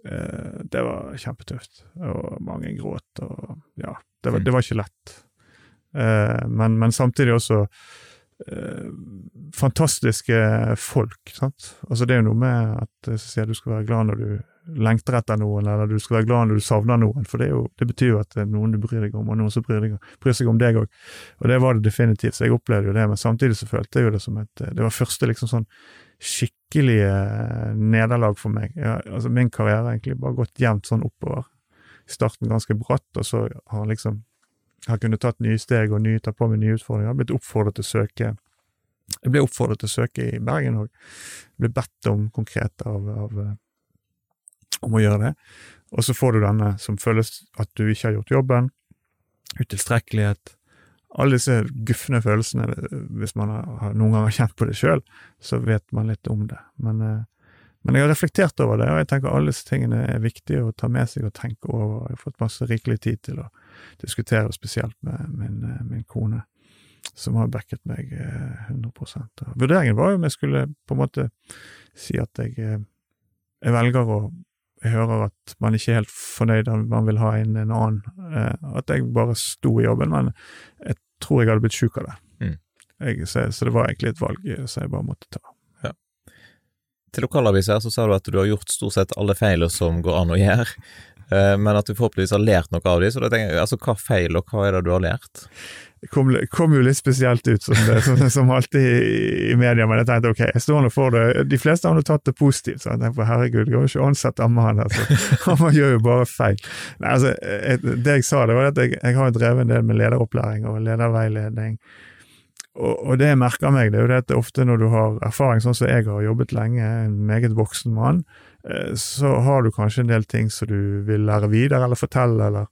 Eh, det var kjempetøft, og mange gråt, og ja, det var, mm. det var ikke lett. Eh, men, men samtidig også Eh, fantastiske folk. sant? Altså Det er jo noe med at jeg sier du skal være glad når du lengter etter noen, eller du skal være glad når du savner noen. For det, jo, det betyr jo at det er noen du bryr deg om, og noen som bryr, deg, bryr seg om deg òg. Og det var det definitivt, så jeg opplevde jo det. Men samtidig så følte jeg jo det som et Det var første liksom sånn skikkelige nederlag for meg. Jeg, altså Min karriere har egentlig bare gått jevnt sånn oppover. I starten ganske bratt, og så har liksom har kunnet tatt nye steg og nye, ta på meg nye utfordringer. Har blitt oppfordret til å søke Jeg ble oppfordret til å søke i Bergen òg. Ble bedt om konkret av, av, eh, om å gjøre det. Og så får du denne som føles at du ikke har gjort jobben, utilstrekkelighet, alle disse gufne følelsene. Hvis man har, noen gang har kjent på det sjøl, så vet man litt om det. Men eh, men jeg har reflektert over det, og jeg tenker alle disse tingene er viktige å ta med seg og tenke over. Jeg har fått masse rikelig tid til å diskutere, spesielt med min, eh, min kone, som har backet meg 100 eh, Vurderingen var jo om jeg skulle på en måte si at jeg, eh, jeg velger å jeg hører at man ikke er helt fornøyd, man vil ha inn en annen. At jeg bare sto i jobben, men jeg tror jeg hadde blitt sjuk av det. Mm. Jeg, så, så, det var egentlig et valg som jeg bare måtte ta til lokalaviser så sa du at du har gjort stort sett alle feiler som går an å gjøre, men at du forhåpentligvis har lært noe av dem. Så da tenker jeg, altså hva feil, og hva er det du har lært? Det kom, kom, jo litt spesielt ut, som, det, som, som alltid i, media, men jeg tenkte ok, jeg står nå for det. De fleste har nå tatt det positivt, så jeg tenkte herregud, det går jo ikke å ansette Amman, altså. Han gjør jo bare feil. Nei, altså, det jeg sa, det var at jeg, jeg har drevet en del med lederopplæring og lederveiledning og, det jeg merker meg, det er jo det at ofte når du har erfaring sånn som jeg har jobbet lenge, en meget voksen mann, eh, så har du kanskje en del ting som du vil lære videre eller fortelle, eller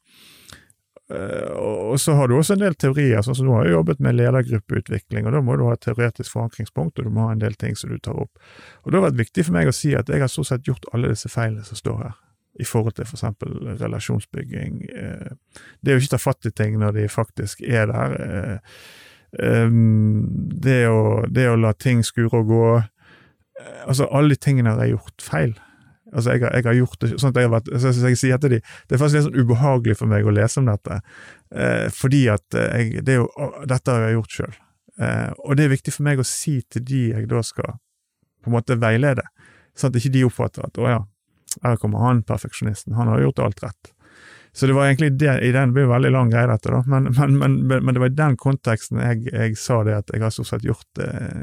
eh, og så har du også en del teorier, sånn som nå har jeg jobbet med ledergruppeutvikling, og da må du ha et teoretisk forankringspunkt, og du må ha en del ting som du tar opp. Og Det har vært viktig for meg å si at jeg har stort sett gjort alle disse feilene som står her, i forhold til for eksempel relasjonsbygging. Eh, det jo ikke ta fatt i ting når de faktisk er der det, å, det, å, la ting skure og gå eh, Altså, alle de tingene har jeg gjort feil. Altså, jeg har, jeg har gjort det sånn at jeg har vært så jeg sier til de, Det er faktisk litt sånn ubehagelig for meg å lese om dette, eh, fordi at eh, jeg, det jo, dette har jeg gjort sjøl. Eh, og det er viktig for meg å si til de jeg da skal på en måte veilede, sånn at ikke de oppfatter at å ja, her kommer han perfeksjonisten, han har gjort alt rett. Så det var egentlig det, i den, det blir veldig lang greie dette, da, men, men, men, men, det var i den konteksten jeg, jeg, sa det at jeg har stort sett gjort eh,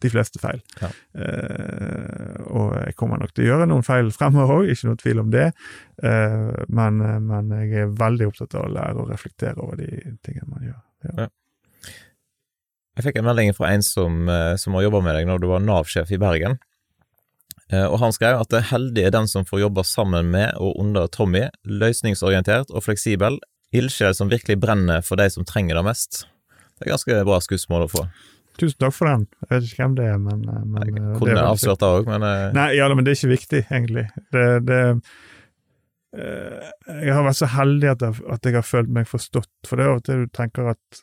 de fleste feil. Ja. Eh, og jeg kommer nok til å gjøre noen feil fremover òg, ikke noe tvil om det, eh, men, jeg er veldig opptatt av å lære å reflektere over de tingene man gjør. Ja. Ja. Jeg fikk en melding fra en som, eh, som har jobba med deg når du var Nav-sjef i Bergen. Eh, og han skrev at det heldige er den som får jobbe sammen med og under Tommy, løsningsorientert og fleksibel, ildsjel som virkelig brenner for de som trenger det mest. Det er ganske bra skussmål å få. Tusen takk for den. Jeg vet ikke hvem det er, men, eh, men Jeg eh, kunne avslørt det òg, men Nei, ja, men det er ikke viktig, egentlig. Det, det Jeg har vært så heldig at jeg, at jeg har følt meg forstått, for det er av og til du tenker at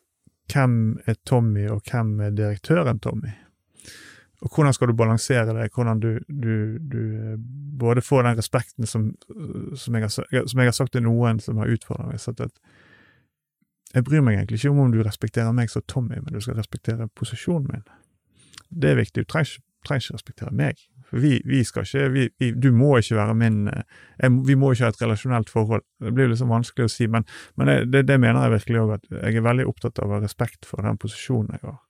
hvem er Tommy, og hvem er direktøren Tommy? Og hvordan skal du balansere det, hvordan du, du, du eh, både får den respekten som, som, jeg har, som, jeg har, sagt til noen som har utfordret meg. Sånn at jeg bryr meg egentlig ikke om om du respekterer meg som Tommy, men du skal respektere posisjonen min. Det er viktig. Du trenger, trenger ikke respektere meg. For vi, vi skal ikke vi, vi, Du må ikke være min eh, jeg, Vi må ikke ha et relasjonelt forhold. Det blir liksom vanskelig å si, men, men det, det, mener jeg virkelig òg, at jeg er veldig opptatt av respekt for den posisjonen jeg har.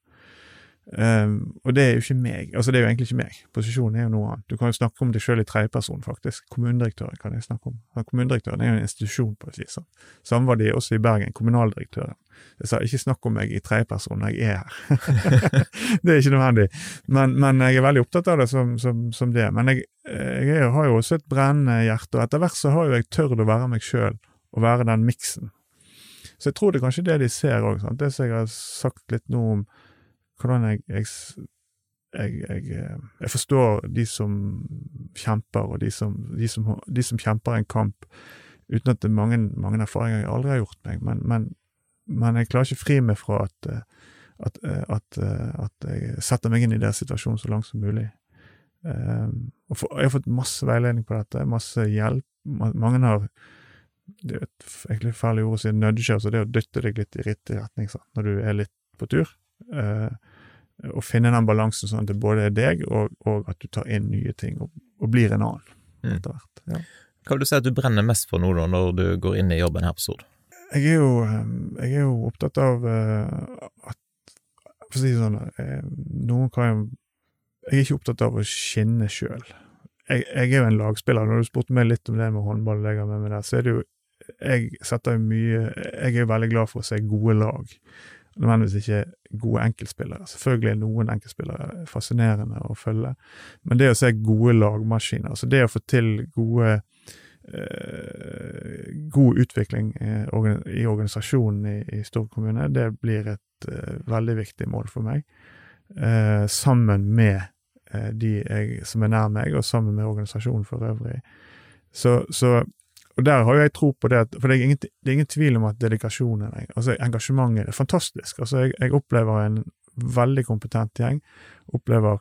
Um, og det er jo ikke meg. Altså, det er jo egentlig ikke meg. Posisjonen er jo noe annet. Du kan jo snakke om deg sjøl i tredjeperson, faktisk. Kommunedirektøren kan jeg snakke om. Kommunedirektøren er jo en institusjon, på et vis. Samme var de også i Bergen. Kommunaldirektøren. Jeg sa ikke snakk om meg i tredjeperson når jeg er her. det er ikke nødvendig. Men, men, jeg er veldig opptatt av det som, som, som det. Men jeg, jeg, har jo også et brennende hjerte, og etter hvert så har jo jeg tørt å være meg sjøl, og være den miksen. Så jeg tror det er kanskje det de ser òg. Det som jeg har sagt litt nå om hvordan jeg, jeg, jeg, jeg, jeg, forstår de som kjemper, og de som, de som, de som kjemper en kamp, uten at det er mange, mange erfaringer jeg aldri har gjort meg, men, men, men jeg klarer ikke fri meg fra at, eh, at, eh, at, at, jeg setter meg inn i deres situasjon så langt som mulig. og for, jeg har fått masse veiledning på dette, masse hjelp. Mange har det er et egentlig ord å si nudge, altså det å dytte deg litt i riktig retning sant? når du er litt på tur. Uh, å finne den balansen sånn at det både er deg, og, og at du tar inn nye ting og, og blir en annen mm. etter hvert. Ja. Hva vil du si at du brenner mest for nå, da, når du går inn i jobben her på Stord? Jeg er jo, eh, jeg er jo opptatt av uh, at For å si det sånn, uh, noen kan jo Jeg er ikke opptatt av å skinne sjøl. Jeg, jeg, er jo en lagspiller. Når du spurte meg litt om det med håndball, med meg der, så er det jo jeg setter mye Jeg er jo veldig glad for å se gode lag nødvendigvis ikke gode enkeltspillere. Selvfølgelig er noen enkeltspillere fascinerende å følge, men det å se gode lagmaskiner, altså det å få til gode eh, god utvikling eh, i organisasjonen i, i Stord kommune, det blir et eh, veldig viktig mål for meg. Eh, sammen med eh, de jeg, som er nær meg, og sammen med organisasjonen for øvrig. Så, så og der har jo jeg tro på det, for det er, ingen, det er ingen tvil om at dedikasjonen, altså engasjementet, er fantastisk. Altså jeg, jeg opplever en veldig kompetent gjeng. Opplever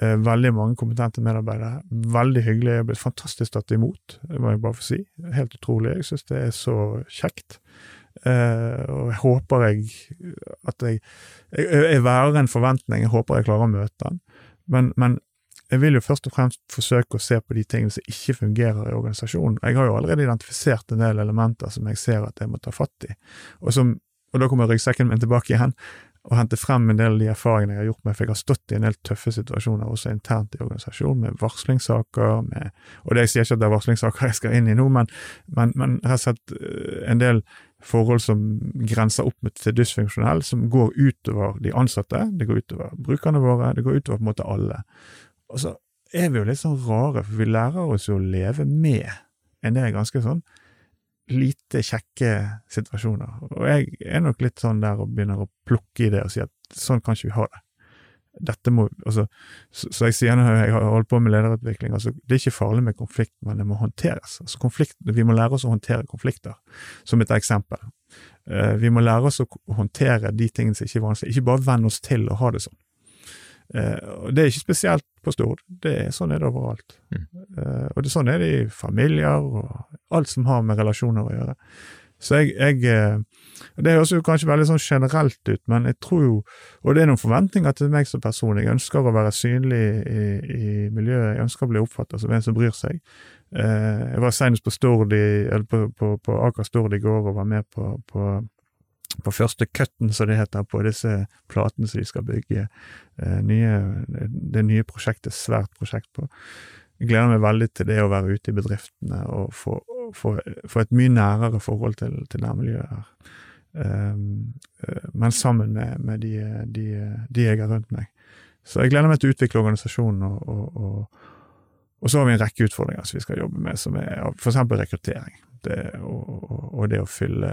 eh, veldig mange kompetente medarbeidere. Veldig hyggelig. Jeg ble fantastisk tatt imot, det må jeg bare få si. Helt utrolig. Jeg syns det er så kjekt. Eh, og jeg håper jeg at jeg Jeg, jeg værer en forventning, jeg håper jeg klarer å møte den. Men, men jeg vil jo først og fremst forsøke å se på de tingene som ikke fungerer i organisasjonen. Jeg har jo allerede identifisert en del elementer som jeg ser at jeg må ta fatt i, og, som, og da kommer ryggsekken min tilbake igjen og hente frem en del av de erfaringene jeg har gjort med, for jeg har stått i en del tøffe situasjoner også internt i organisasjonen, med varslingssaker, med Og det jeg sier ikke at det er varslingssaker jeg skal inn i nå, men, men, men jeg har sett eh, en del forhold som grenser opp til dysfunksjonell, som går utover de ansatte, det går utover brukerne våre, det går utover på en måte alle. Og så er vi jo litt sånn rare, for vi lærer oss jo å leve med en del ganske sånn lite kjekke situasjoner. Og jeg er nok litt sånn der og begynner å plukke i det og si at sånn kan ikke vi ha det. Dette må, altså, så, så jeg sier når jeg har holdt på med lederutvikling, altså, det er ikke farlig med konflikt, men det må håndteres. Altså, konflikt, vi må lære oss å håndtere konflikter, som et eksempel. Uh, vi må lære oss å håndtere de tingene som ikke er vanskelig, ikke bare venne oss til å ha det sånn. Uh, og Det er ikke spesielt på Stord, det er sånn er det overalt. Mm. Uh, og det, sånn er det i familier og alt som har med relasjoner å gjøre. Så jeg, jeg uh, Det høres jo kanskje veldig sånn generelt ut, men jeg tror jo Og det er noen forventninger til meg som person. Jeg ønsker å være synlig i, i miljøet, jeg ønsker å bli oppfattet som en som bryr seg. jeg var senest på Stord i, eller på, på, på Aker Stord i går og var med på, på på første cutten, som det heter, på disse platene som de skal bygge eh, nye, det nye prosjektet, svært prosjekt på. Jeg gleder meg veldig til det å være ute i bedriftene og få, få, få et mye nærere forhold til, til nærmiljøet her. Um, men sammen med, med de, de, de, jeg har rundt meg. Så jeg gleder meg til å utvikle organisasjonen, og, og, og, og så har vi en rekke utfordringer som vi skal jobbe med, som er eksempel rekruttering det, og, og, det å fylle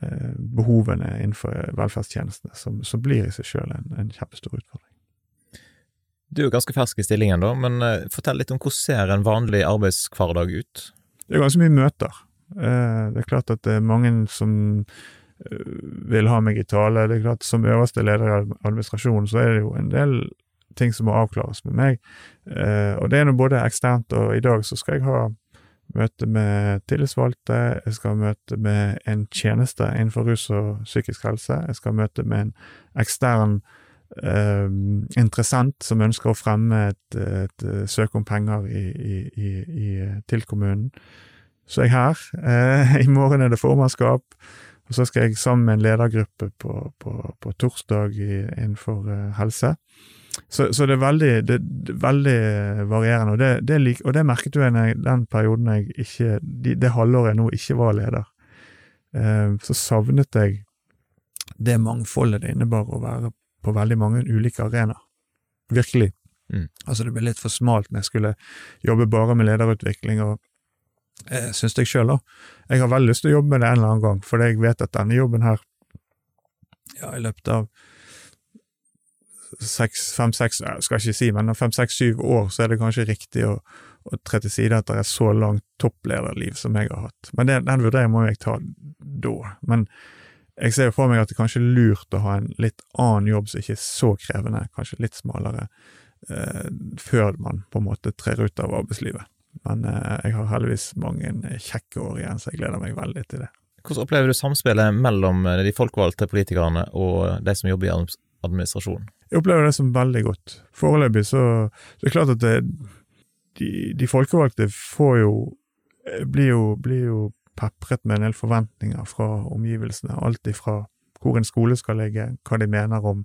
eh, behovene innenfor velferdstjenestene, som, som, blir i seg sjøl en, en kjempestor utfordring. Du er jo ganske fersk i stillingen, da, men eh, fortell litt om hvordan ser en vanlig arbeidshverdag ut? Det er ganske mye møter. Eh, det er klart at det er mange som vil ha meg i tale. Det er klart Som øverste leder i administrasjonen så er det jo en del ting som må avklares med meg. Eh, og det er nå både eksternt, og i dag så skal jeg ha møte med tillitsvalgte, jeg skal møte med en tjeneste innenfor rus og psykisk helse, jeg skal møte med en ekstern eh, interessent som ønsker å fremme et, et, et søk om penger i, i, i, til kommunen. Så er jeg her. Eh, I morgen er det formannskap. Og så skal jeg sammen med en ledergruppe på, på, på torsdag innenfor uh, helse. Så, så, det er veldig, det, det er veldig varierende, og det, det, lik, og det merket jeg den perioden jeg ikke de, Det halvåret jeg nå ikke var leder. Eh, så savnet jeg det mangfoldet det innebar å være på veldig mange ulike arenaer. Virkelig. Mm. Altså, det ble litt for smalt når jeg skulle jobbe bare med lederutvikling, og eh, syns jeg sjøl, da. Jeg har veldig lyst til å jobbe med det en eller annen gang, for jeg vet at denne jobben her, ja, i løpet av seks, fem, seks, jeg skal ikke si, men fem, seks, syv år, så er det kanskje riktig å, å tre til side etter et så langt topplederliv som jeg har hatt. Men det, den vurderingen må jeg ta da. Men jeg ser jo for meg at det kanskje er lurt å ha en litt annen jobb som ikke er så krevende, kanskje litt smalere, eh, før man på en måte trer ut av arbeidslivet. Men eh, jeg har heldigvis mange kjekke år igjen, så jeg gleder meg veldig til det. Hvordan opplever du samspillet mellom eh, de folkevalgte politikerne og de som jobber i administrasjonen? Jeg opplever det som veldig godt. Foreløpig så det er klart at det, de, de folkevalgte får jo eh, blir jo, blir jo pepret med en del forventninger fra omgivelsene, alt ifra hvor en skole skal ligge, hva de mener om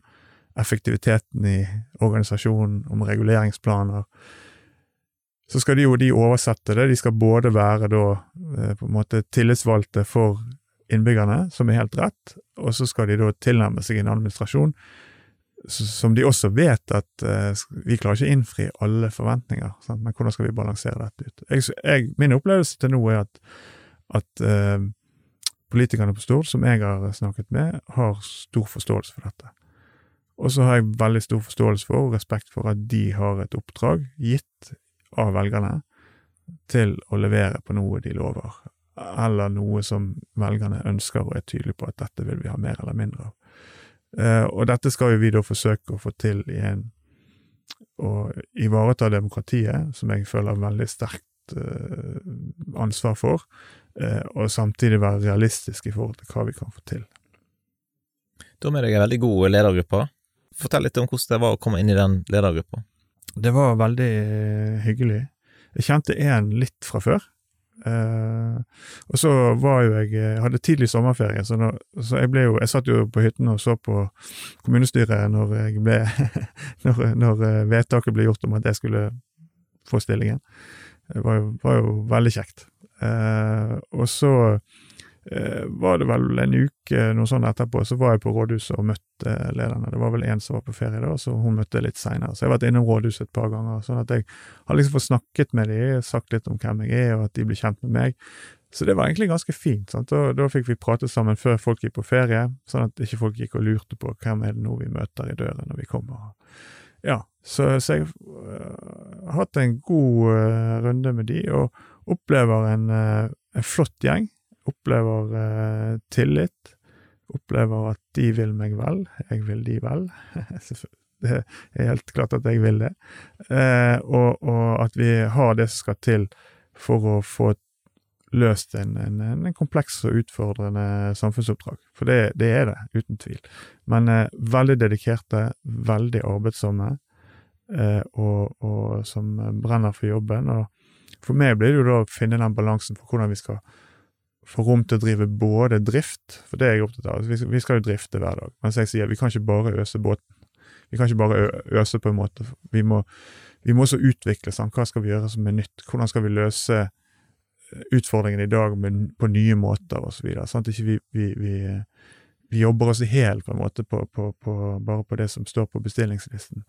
effektiviteten i organisasjonen, om reguleringsplaner. Så skal de jo de oversette det, de skal både være da eh, på en måte tillitsvalgte for innbyggerne, som er helt rett, og så skal de da tilnærme seg en administrasjon som de også vet at eh, vi klarer ikke å innfri alle forventninger, sant? men hvordan skal vi balansere dette ut? Jeg, jeg, min opplevelse til nå er at at eh, politikerne på Stord, som jeg har snakket med, har stor forståelse for dette. Og så har jeg veldig stor forståelse for og respekt for at de har et oppdrag gitt av velgerne til å levere på noe de lover, eller noe som velgerne ønsker og er tydelige på at dette vil vi ha mer eller mindre av. Eh, og dette skal jo vi da forsøke å få til i en å ivareta demokratiet, som jeg føler veldig sterkt eh, ansvar for, Eh, og samtidig være realistisk i forhold til hva vi kan få til. Du har med deg en veldig god ledergruppe. Fortell litt om hvordan det var å komme inn i den ledergruppa. Det var veldig hyggelig. Jeg kjente en litt fra før. Uh, og så var jo jeg Jeg hadde tidlig sommerferie, så, da, så jeg ble jo Jeg satt jo på hytten og så på kommunestyret når ble når, når vedtaket ble gjort om at jeg skulle få stillingen. Det var jo, var jo veldig kjekt. Eh, og så eh, var det vel en uke noe sånn etterpå, så var jeg på rådhuset og møtte lederne. Det var vel en som var på ferie da, så hun møtte litt seinere. Så jeg har vært innom rådhuset et par ganger, sånn at jeg har liksom fått snakket med dem, sagt litt om hvem jeg er, og at de blir kjent med meg. Så det var egentlig ganske fint. Sant? Og da fikk vi prate sammen før folk gikk på ferie, sånn at ikke folk gikk og lurte på hvem er det nå vi møter i døren når vi kommer. Ja, så, så jeg uh, har hatt en god uh, runde med de, og Opplever en, uh, en flott gjeng. Opplever eh, tillit. Opplever at de vil meg vel. Jeg vil de vel. det er helt klart at jeg vil det. Eh, og, og, at vi har det som skal til for å få løst en, en, en kompleks og utfordrende samfunnsoppdrag. For det, det er det, uten tvil. Men eh, veldig dedikerte, veldig arbeidsomme, og, og, som brenner for jobben. og for meg blir det jo da å finne den balansen for hvordan vi skal få rom til å drive både drift, for det er jeg opptatt av. Vi skal jo drifte hver dag. Mens jeg sier vi kan ikke bare øse båten. Vi kan ikke bare øse på en måte. Vi må, vi må også utvikle sånn. Hva skal vi gjøre som er nytt? Hvordan skal vi løse eh, utfordringene i dag med, på nye måter, videre. Sånn at ikke vi, vi, vi, vi jobber oss i hjel, på en måte på, på, på, bare på det som står på bestillingslisten.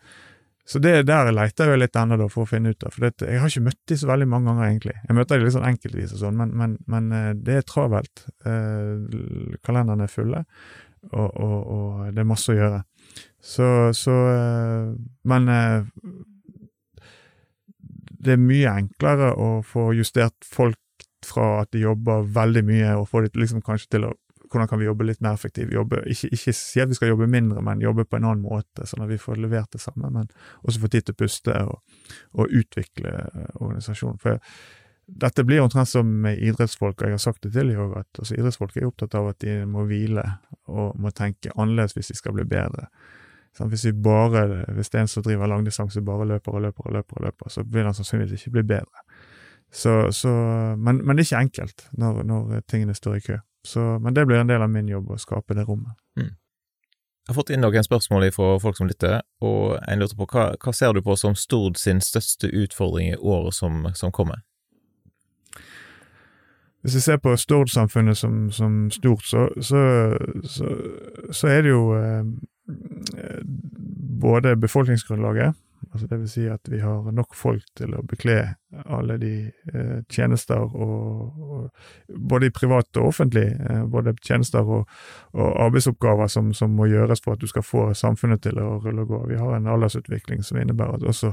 Så det der leter jeg litt ennå for å finne ut av, for det, jeg har ikke møtt de så veldig mange ganger, egentlig. Jeg møter de litt sånn enkeltvis og sånn, men, men, men, eh, det er travelt. Eh, kalenderne er fulle, og, og, og, det er masse å gjøre. Så, så eh, Men eh, det er mye enklere å få justert folk fra at de jobber veldig mye, og få de liksom kanskje til å hvordan kan vi jobbe litt mer effektivt? Jobbe, ikke, ikke si at vi skal jobbe mindre, men jobbe på en annen måte, sånn at vi får levert det samme, men også få tid til å puste og, og utvikle eh, organisasjonen. For dette blir omtrent som med idrettsfolk, og jeg har sagt det til dem at altså, idrettsfolk er opptatt av at de må hvile og må tenke annerledes hvis de skal bli bedre. Sånn, hvis, bare, hvis det er en som driver langdistanse, bare løper og løper og løper, og løper, så vil han sannsynligvis ikke bli bedre. Så, så, men, men, det er ikke enkelt når, når tingene står i kø. Så, men det blir en del av min jobb å skape det rommet. Mm. Jeg har fått inn noen spørsmål fra folk som lytter, og en lurte på hva, hva ser du på som Stord sin største utfordring i året som, som kommer? Hvis vi ser på Stord-samfunnet som, som, stort, så, så, så, så, er det jo eh, både befolkningsgrunnlaget, Altså det vil si at vi har nok folk til å bekle alle de eh, tjenester, og, og, både i privat og offentlig, eh, både tjenester og, og arbeidsoppgaver som, som, må gjøres for at du skal få samfunnet til å rulle og gå. Vi har en aldersutvikling som innebærer at også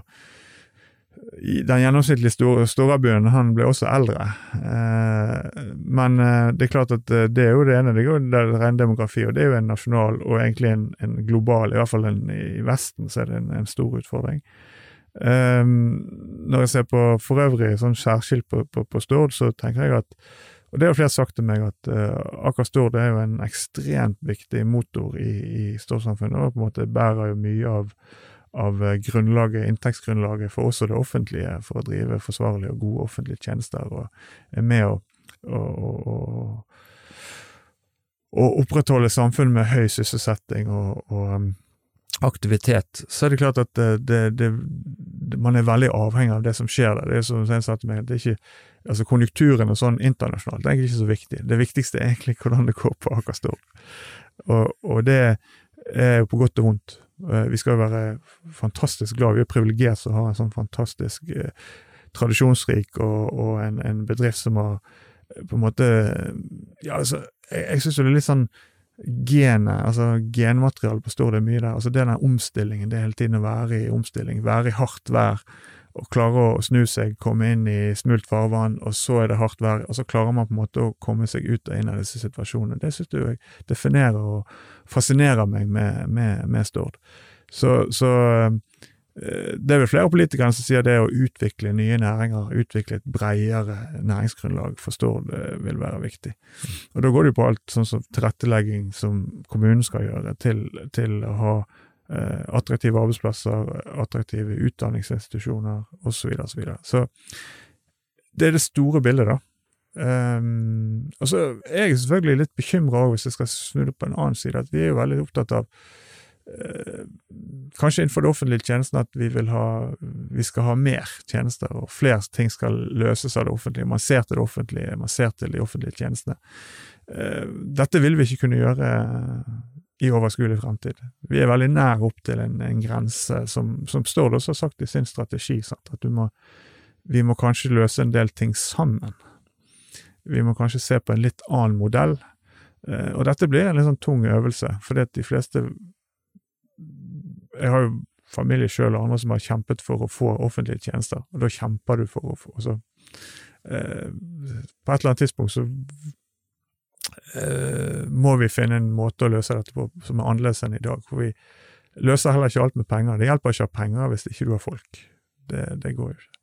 den gjennomsnittlige store, Storabyen han ble også eldre. Eh, men eh, det er klart at eh, det er jo det ene, det er jo ren demografi, og det er jo en nasjonal og egentlig en, en global, i hvert fall en, i Vesten, så er det en, en stor utfordring. Eh, når jeg ser på for øvrig sånn særskilt på, på, på, Stord, så tenker jeg at og det har flere sagt til meg, at uh, Aker Stord er jo en ekstremt viktig motor i, i Stord-samfunnet, og på en måte bærer jo mye av av eh, grunnlaget, inntektsgrunnlaget for også det offentlige, for å drive forsvarlige og gode offentlige tjenester, og er med å, å, å, å opprettholde samfunn med høy sysselsetting og, og um, aktivitet, så er det klart at det, det, man er veldig avhengig av det som skjer der. Det er som jeg sa til meg, det er ikke, altså Konjunkturen og sånn internasjonalt det er egentlig ikke så viktig. Det viktigste er egentlig hvordan det går på Aker Stord. Og, og det er jo på godt og vondt. Eh, vi skal jo være fantastisk glad, vi er privilegert som har en sånn fantastisk eh, tradisjonsrik og, og en, en, bedrift som har eh, på en måte Ja, altså, jeg, jeg syns jo det er litt sånn genet, altså genmaterialet på Stord er mye der. altså Det er den omstillingen, det hele tiden å være i omstilling, være i hardt vær og klare å snu seg, komme inn i smult farvann, og så er det hardt vær, og så klarer man på en måte å komme seg ut og inn av disse situasjonene. Det synes jeg definerer og fascinerer meg med, med, med Stord. Så, så, eh, det er vel flere politikere som sier det å utvikle nye næringer, utvikle et bredere næringsgrunnlag for Stord eh, vil være viktig. Og da går det jo på alt sånn som tilrettelegging som kommunen skal gjøre, til, til å ha attraktive arbeidsplasser, attraktive utdanningsinstitusjoner osv. Så, videre, så, videre. så det er det store bildet, da. Um, og så er jeg selvfølgelig litt bekymra hvis jeg skal snu det på en annen side, at vi er jo veldig opptatt av uh, Kanskje innenfor det offentlige tjenesten at vi vil ha vi skal ha mer tjenester, og flere ting skal løses av det offentlige. Man ser til det offentlige, man ser til de offentlige tjenestene. Uh, dette vil vi ikke kunne gjøre i overskuelig fremtid. Vi er veldig nær opp til en, en grense som, som Stord også har sagt i sin strategi, sant? at må, vi må kanskje løse en del ting sammen. Vi må kanskje se på en litt annen modell. Eh, og dette blir en litt sånn tung øvelse, fordi at de fleste Jeg har jo familie sjøl og andre som har kjempet for å få offentlige tjenester, og da kjemper du for å få så, eh, På et eller annet tidspunkt så eh, må vi finne en måte å løse dette på som er annerledes enn i dag. For vi løser heller ikke alt med penger. Det hjelper ikke å ha penger hvis ikke du har folk. Det, det går jo ikke.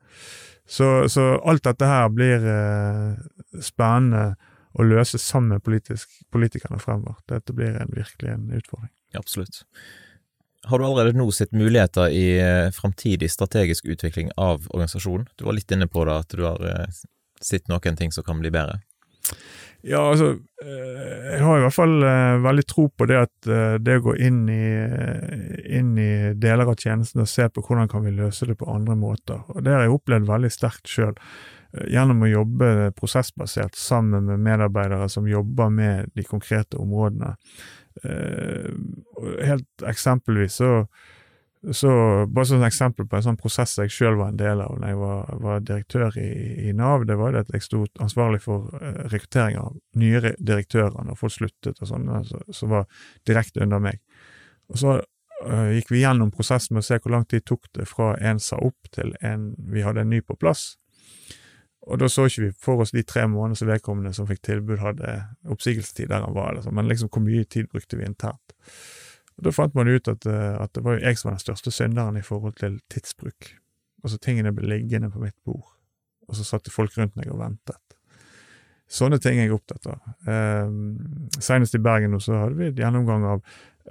Så, så, alt dette her blir eh, spennende å løse sammen med politisk, politikerne fremover. Dette blir en, virkelig en utfordring. Absolutt. Har du allerede nå sett muligheter i eh, framtidig strategisk utvikling av organisasjonen? Du var litt inne på det, at du har eh, sett noen ting som kan bli bedre. Ja, altså eh, Jeg har i hvert fall uh, veldig tro på det at uh, det å gå inn i, inn i deler av tjenesten og se på hvordan kan vi løse det på andre måter. Og Det har jeg opplevd veldig sterkt sjøl. Gjennom å jobbe prosessbasert sammen med medarbeidere som jobber med de konkrete områdene. helt eksempelvis så så Bare som et eksempel på en sånn prosess jeg sjøl var en del av da jeg var, var direktør i, i, Nav, det var det at jeg sto ansvarlig for uh, rekruttering av nye direktører når folk sluttet og sånn, som var direkte under meg. Og så uh, gikk vi gjennom prosessen med å se hvor lang tid tok det fra en sa opp til en vi hadde en ny på plass. Og da så ikke vi for oss de tre månedene som vedkommende som fikk tilbud, hadde oppsigelsestid der han var, liksom. men liksom hvor mye tid brukte vi internt. Og Da fant man ut at, eh, at, det var jo jeg som var den største synderen i forhold til tidsbruk. Altså tingene ble liggende på mitt bord, og så satt det folk rundt meg og ventet. Sånne ting er jeg opptatt av. Eh, senest i Bergen nå så hadde vi et gjennomgang av,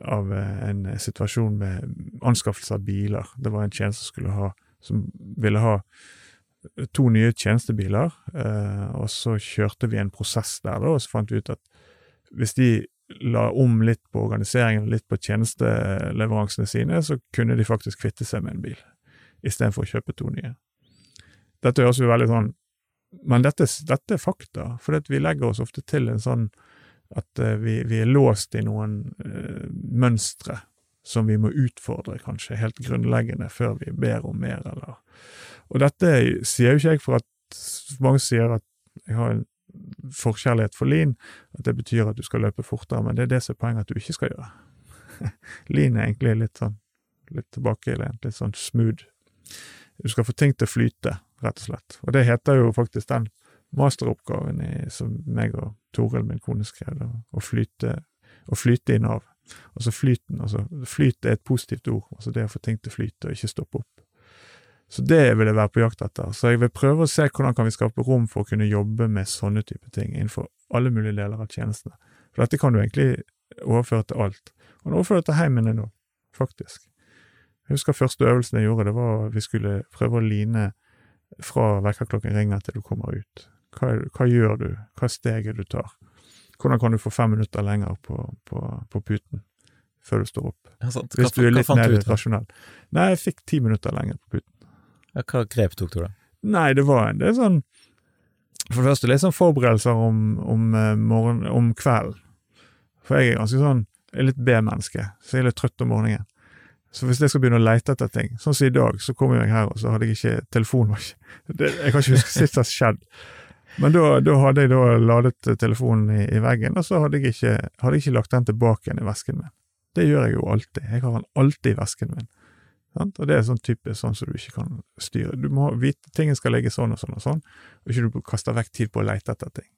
av eh, en situasjon med anskaffelse av biler. Det var en tjeneste som, ha, som ville ha to nye tjenestebiler, eh, og så kjørte vi en prosess der, da, og så fant vi ut at hvis de la om litt på organiseringen, litt på tjenesteleveransene sine, så kunne de faktisk kvitte seg med en bil, istedenfor å kjøpe to nye. Dette høres jo veldig sånn Men dette, dette er fakta, for vi legger oss ofte til en sånn at uh, vi, vi, er låst i noen uh, mønstre som vi må utfordre, kanskje, helt grunnleggende, før vi ber om mer, eller Og dette sier jo ikke jeg for at mange sier at jeg har en forkjærlighet for lin, at det betyr at du skal løpe fortere, men det er det som er poenget at du ikke skal gjøre. lin er egentlig litt sånn litt tilbakelent, litt sånn smooth. Du skal få ting til å flyte, rett og slett. Og det heter jo faktisk den masteroppgaven i, som meg og Toril, min kone, skrev, å flyte, å flyte i Nav. Altså flyten, altså flyt er et positivt ord, altså det å få ting til å flyte og ikke stoppe opp. Så det vil jeg være på jakt etter. Så jeg vil prøve å se hvordan kan vi skape rom for å kunne jobbe med sånne type ting innenfor alle mulige deler av tjenestene. For dette kan du egentlig overføre til alt. Og overføre det til heimene nå, faktisk. Jeg husker første øvelsen jeg gjorde, det var at vi skulle prøve å line fra vekkerklokken ringer til du kommer ut. Hva, hva, gjør du, hva er steget du tar? Hvordan kan du få fem minutter lenger på, på, på puten før du står opp? Ja. Hvis du er litt mer rasjonell. Nei, jeg fikk ti minutter lenger på puten. Ja, hva grep tok du, da? Nei, det var det er sånn For det første litt sånn forberedelser om, om, eh, morgen, om kvelden. For jeg er ganske sånn Jeg er litt B-menneske, så jeg er litt trøtt om morgenen. Så hvis jeg skal begynne å lete etter ting, sånn som i dag, så kommer jeg her, og så hadde jeg ikke telefonen det, Jeg kan ikke huske sist det har skjedd. Men da, da, hadde jeg da ladet telefonen i, i veggen, og så hadde jeg, ikke, hadde jeg ikke lagt den tilbake igjen i vesken min. Det gjør jeg jo alltid. Jeg har den alltid i vesken min. Sant? Og det er sånn typisk sånn som du ikke kan styre. Du må vite tingene skal ligge sånn og sånn og sånn, og ikke du kaster vekk tid på å lete etter ting.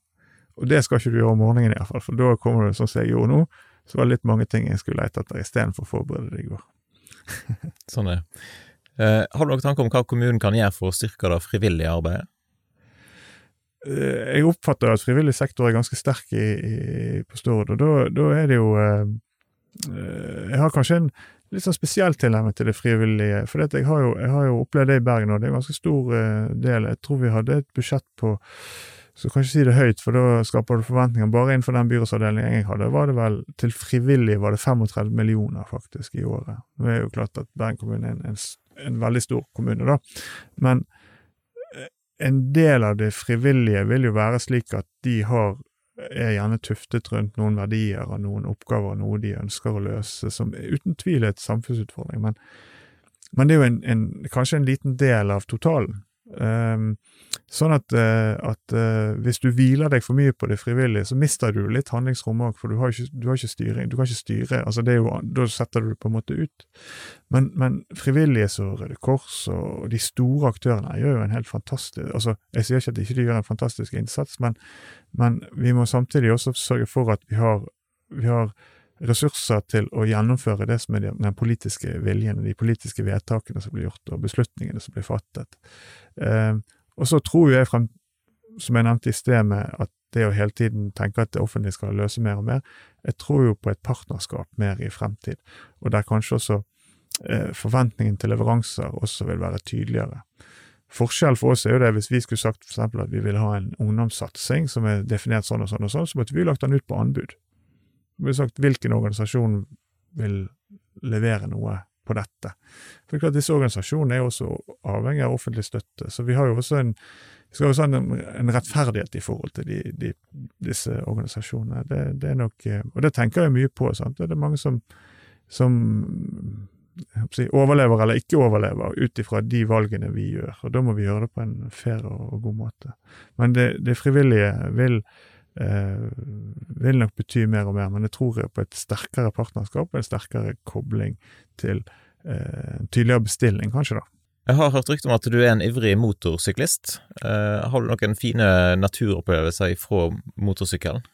Og det skal ikke du gjøre om morgenen iallfall, for da kommer du sånn som jeg gjorde nå, så var det litt mange ting jeg skulle lete etter istedenfor å forberede det i går. sånn er eh, Har du noen tanker om hva kommunen kan gjøre for å styrke det frivillige arbeidet? Eh, jeg oppfatter at frivillig sektor er ganske sterk i, i, på Stord, og da, da, er det jo eh, eh Jeg har kanskje en litt sånn spesiell tilnærming til det frivillige. For jeg har, jo, jeg har jo opplevd det i Bergen, og det er en ganske stor uh, del. Jeg tror vi hadde et budsjett på så kan ikke si det høyt, for da skaper du forventninger. Bare innenfor den byrådsavdelingen jeg hadde, var det vel til frivillige var det 35 millioner faktisk i året. Nå er jo klart at Bergen kommune er en, en, en veldig stor kommune, da. Men eh, en del av det frivillige vil jo være slik at de har er gjerne tuftet rundt noen verdier og noen oppgaver, noe de ønsker å løse, som uten tvil er et samfunnsutfordring. Men, men det er jo en, en, kanskje en liten del av totalen. Um, sånn at, uh, at uh, hvis du hviler deg for mye på det frivillige, så mister du litt handlingsrom òg, for du har, ikke, du har, ikke, styring. Du kan ikke styre. altså det er jo, Da setter du det på en måte ut. Men, men frivillige som Røde Kors og de store aktørene gjør jo en helt fantastisk altså Jeg sier ikke at de ikke gjør en fantastisk innsats, men, men vi må samtidig også sørge for at vi har, vi har ressurser til å gjennomføre det som er den politiske viljen, de politiske vedtakene som blir gjort, og beslutningene som blir fattet. Eh, og så tror jeg, frem, som jeg nevnte i sted, med at det å hele tiden tenke at det offentlige skal løse mer og mer, jeg tror jo på et partnerskap mer i fremtid, og der kanskje også eh, forventningen til leveranser også vil være tydeligere. Forskjell for oss er jo det hvis vi skulle sagt eksempel at vi vil ha en ungdomssatsing som er definert sånn og sånn og sånn, så måtte vi lagt den ut på anbud. Vi blir sagt hvilken organisasjon vil levere noe på dette. For klart Disse organisasjonene er også avhengig av offentlig støtte, så vi har jo også en, skal også ha en, en rettferdighet i forhold til de, de, disse organisasjonene. Det, det, er nok, Og det tenker jeg mye på. sant? Det er mange som, som si, overlever eller ikke overlever ut ifra de valgene vi gjør, og da må vi gjøre det på en fair og, og god måte. Men det, det frivillige vil eh, vil nok bety mer og mer, men jeg tror på et sterkere partnerskap og en sterkere kobling til eh, en tydeligere bestilling, kanskje, da. Jeg har hørt rykte om at du er en ivrig motorsyklist. Eh, har du noen fine naturopplevelser fra motorsykkelen?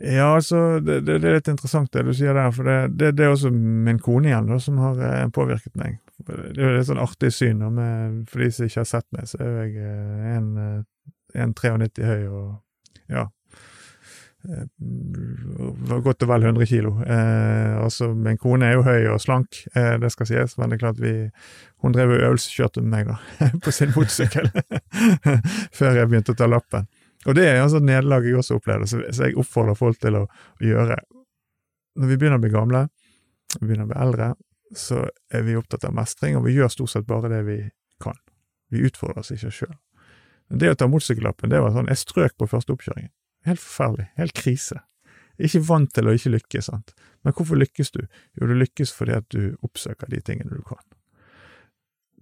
Ja, altså, det, det, det, er litt interessant det du sier der, for det, det, det er også min kone igjen da, som har eh, påvirket meg. Det er et sånn artig syn, da, med, for de som ikke har sett meg, så er jeg eh, en, eh, en 93 høy og ja, eh, godt og vel 100 kilo. Eh, altså, min kone er jo høy og slank, eh, det skal sies, men det er klart vi Hun drev og øvelseskjørte med meg, da, på sin motorsykkel, før jeg begynte å ta lappen. Og det er altså et nederlag jeg også opplevde, så, så jeg oppfordrer folk til å, å gjøre. Når vi begynner å bli gamle, vi begynner å bli eldre, så er vi opptatt av mestring, og vi gjør stort sett bare det vi kan. Vi utfordrer oss ikke sjøl. Det å ta motorsykkellappen, det var sånn Jeg strøk på første oppkjøringen. Helt forferdelig. Helt krise. Ikke vant til å ikke lykkes, sant. Men hvorfor lykkes du? Jo, du lykkes fordi at du oppsøker de tingene du kan.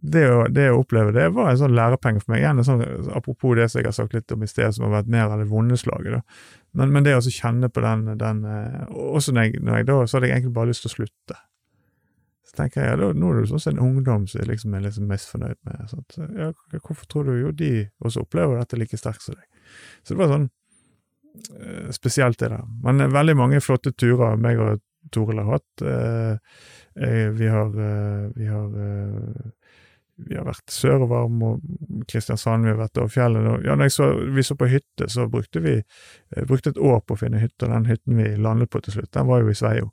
Det å, det å oppleve det var en sånn lærepenge for meg. Igjen, sånn, apropos det som jeg har sagt litt om i sted, som har vært mer av det vonde slaget. Men, men det å kjenne på den, den eh, Også når jeg, når jeg da, så hadde jeg egentlig bare lyst til å slutte. Så tenker jeg, ja, da, nå er det sånn en ungdom som jeg liksom er liksom misfornøyd med. Sant? Ja, hvorfor tror du jo de også opplever dette like sterkt som deg? Så det var sånn Eh, er det. Men veldig mange flotte turer meg og Toril har hatt. Eh, vi har, eh, vi har vi har vært sørover mot Kristiansand, vi har vært over fjellet. Ja, når så, vi så på hytte, så brukte vi brukte et år på å finne hytte, den hytten vi landet på til slutt, den var jo i Sveio,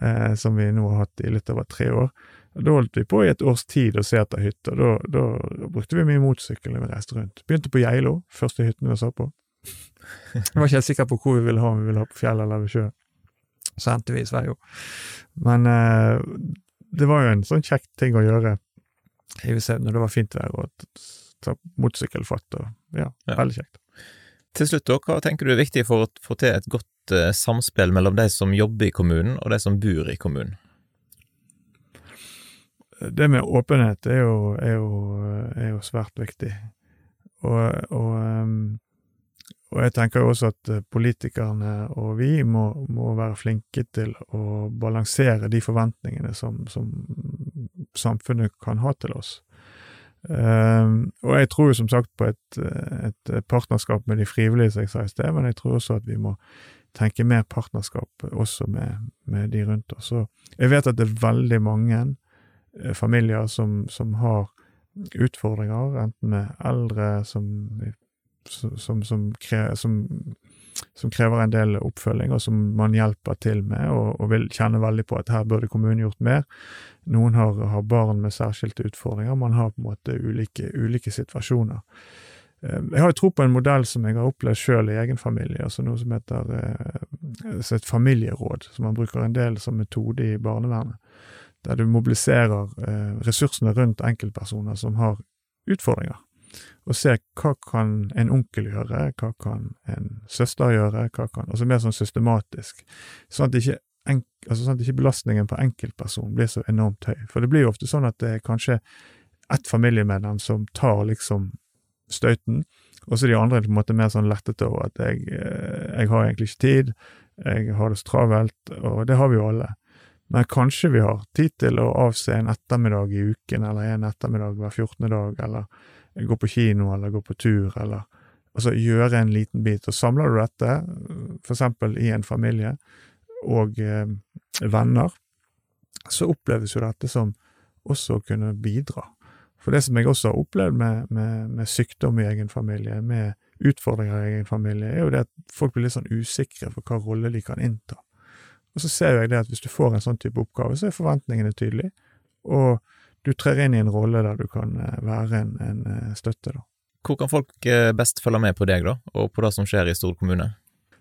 eh, som vi nå har hatt i litt over tre år. Da holdt vi på i et års tid å se etter hytter. Da, da brukte vi mye motorsykkel når vi reiste rundt. Begynte på Geilo, første hytten vi så på. Jeg var ikke helt sikker på hvor vi ville ha, om vi ville ha på fjellet eller ved sjøen. Så endte vi i Sverige Men eh, det var jo en sånn kjekk ting å gjøre når det var fint vær, og ta motorsykkelfatt og ja, ja, veldig kjekt. Til slutt, da, hva tenker du er viktig for å få til et godt eh, samspill mellom de som jobber i kommunen og de som bor i kommunen? Det med åpenhet er jo, er jo, er jo svært viktig. Og, og um, og jeg tenker også at eh, politikerne og vi må, må være flinke til å balansere de forventningene som, som samfunnet kan ha til oss. Uh, og jeg tror jo som sagt på et, et, partnerskap med de frivillige, som jeg sa i sted, men jeg tror også at vi må tenke mer partnerskap også med, med de rundt oss. Og jeg vet at det er veldig mange eh, familier som, som har utfordringer, enten med eldre som som, som, krever, som, krever en del oppfølging, og som man hjelper til med, og, og vil kjenne veldig på at her burde kommunen gjort mer. Noen har, har, barn med særskilte utfordringer, man har på en måte ulike, ulike situasjoner. Eh, jeg har jo tro på en modell som jeg har opplevd sjøl i egen familie, altså noe som heter eh, et familieråd, som man bruker en del som metode i barnevernet. Der du mobiliserer eh, ressursene rundt enkeltpersoner som har utfordringer og se hva kan en onkel gjøre, hva kan en søster gjøre, hva kan Altså mer sånn systematisk, sånn at ikke, enk, altså sånn at ikke belastningen på enkeltperson blir så enormt høy. For det blir jo ofte sånn at det er kanskje ett familiemedlem som tar liksom støyten, og så de andre på en måte mer sånn lettete over at jeg, eh, jeg har egentlig ikke tid, jeg har det så travelt, og det har vi jo alle. Men kanskje vi har tid til å avse en ettermiddag i uken, eller en ettermiddag hver 14. dag, eller gå på kino eller gå på tur, eller altså gjøre en liten bit. Og samler du dette, for eksempel i en familie, og eh, venner, så oppleves jo dette som også å kunne bidra. For det som jeg også har opplevd med, med, med, sykdom i egen familie, med utfordringer i egen familie, er jo det at folk blir litt sånn usikre for hva rolle de kan innta. Og så ser jeg det at hvis du får en sånn type oppgave, så er forventningene tydelige, og du trer inn i en rolle der du kan eh, være en, en eh, støtte. da. Hvor kan folk eh, best følge med på deg, da, og på det som skjer i Stord kommune?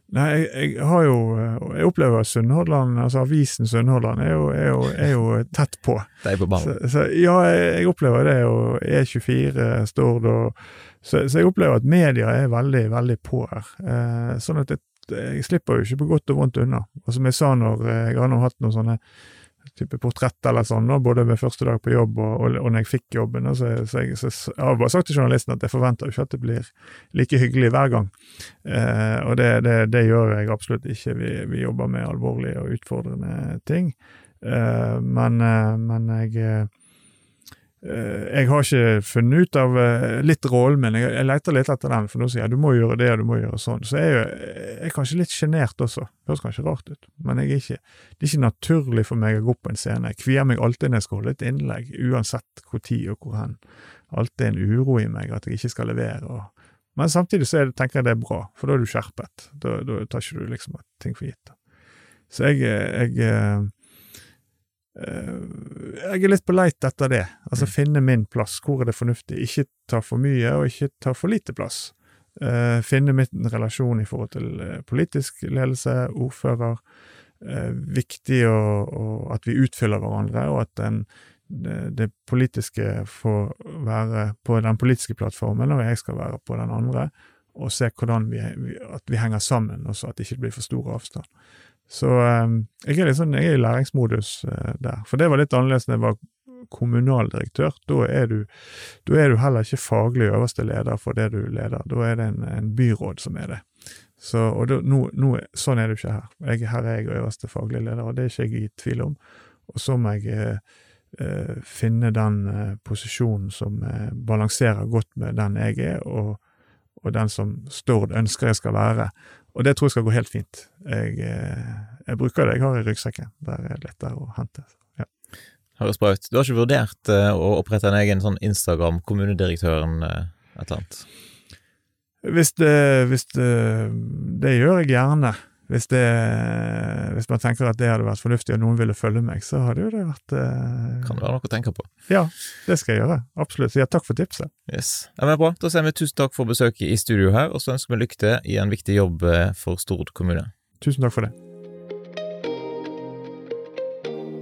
Nei, jeg, jeg, har jo Jeg opplever Sunnhordland, altså avisen Sunnhordland, er, er, er, jo tett på. Det er på ballen. Så, så, ja, jeg, opplever det, og E24, Stord og så, så, jeg opplever at media er veldig, veldig på her. Eh, sånn at jeg, jeg slipper jo ikke på godt og vondt unna. Og som jeg sa når jeg har nå hatt noen sånne type portrett eller sånn, både ved første dag på jobb og, og, og når jeg fikk jobben. Så, så, jeg, så, jeg, har bare sagt til journalisten at jeg forventer ikke at det blir like hyggelig hver gang. Eh, og det, det, det, gjør jeg absolutt ikke. Vi, vi, jobber med alvorlige og utfordrende ting. Eh, men, eh, men jeg eh, jeg har ikke funnet ut av eh, litt rollen min, jeg, leter litt etter den, for nå sier jeg du må gjøre det og du må gjøre sånn. Så jeg er jo jeg er kanskje litt sjenert også, høres kanskje rart ut, men jeg er ikke, det er ikke naturlig for meg å gå på en scene. Jeg kvier meg alltid når jeg skal holde et innlegg, uansett hvor tid og hvor hen. Alltid en uro i meg at jeg ikke skal levere. Og, Men samtidig så det, tenker jeg det er bra, for da er du skjerpet. Da, da tar ikke du liksom ting for gitt. Så jeg, jeg, jeg, jeg er litt på leit etter det. Altså mm. finne min plass. Hvor er det fornuftig? Ikke ta for mye, og ikke ta for lite plass. Uh, finne min relasjon i forhold til politisk ledelse, ordfører. Uh, viktig å, å, at vi utfyller hverandre, og at den, det, det, politiske får være på den politiske plattformen, og jeg skal være på den andre, og se hvordan vi, at vi henger sammen, og så at det ikke blir for stor avstand. Så um, jeg er litt sånn, jeg er i læringsmodus uh, der. For det var litt annerledes da jeg var kommunaldirektør. Da er, du, da er du heller ikke faglig øverste leder for det du leder. Da er det en, en byråd som er det. Så, og da, nå, nå, sånn er det jo ikke her. Jeg, her er jeg øverste faglige leder, og det er ikke jeg i tvil om. Og så må jeg uh, Eh, finne den eh, posisjonen som eh, balanserer godt med den jeg er, og, og, den som Stord ønsker jeg skal være. Og det tror jeg skal gå helt fint. Jeg, jeg bruker det jeg har i ryggsekken. Der er lettere å hente. Ja. Høres bra ut. Du har ikke vurdert å opprette en egen sånn Instagram, kommunedirektøren, et eller annet? Hvis det, hvis det, det gjør jeg gjerne. Hvis, det, hvis, man tenker at det hadde vært fornuftig, og noen ville følge meg, så hadde jo det vært eh... Kan være noe å tenke på. Ja, det skal jeg gjøre. Absolutt. Ja, takk for tipset. Yes. Ja, men bra. Da sier vi tusen takk for besøket i studio her, og så ønsker vi lykke til i en viktig jobb eh, for Stord kommune. Tusen takk for det.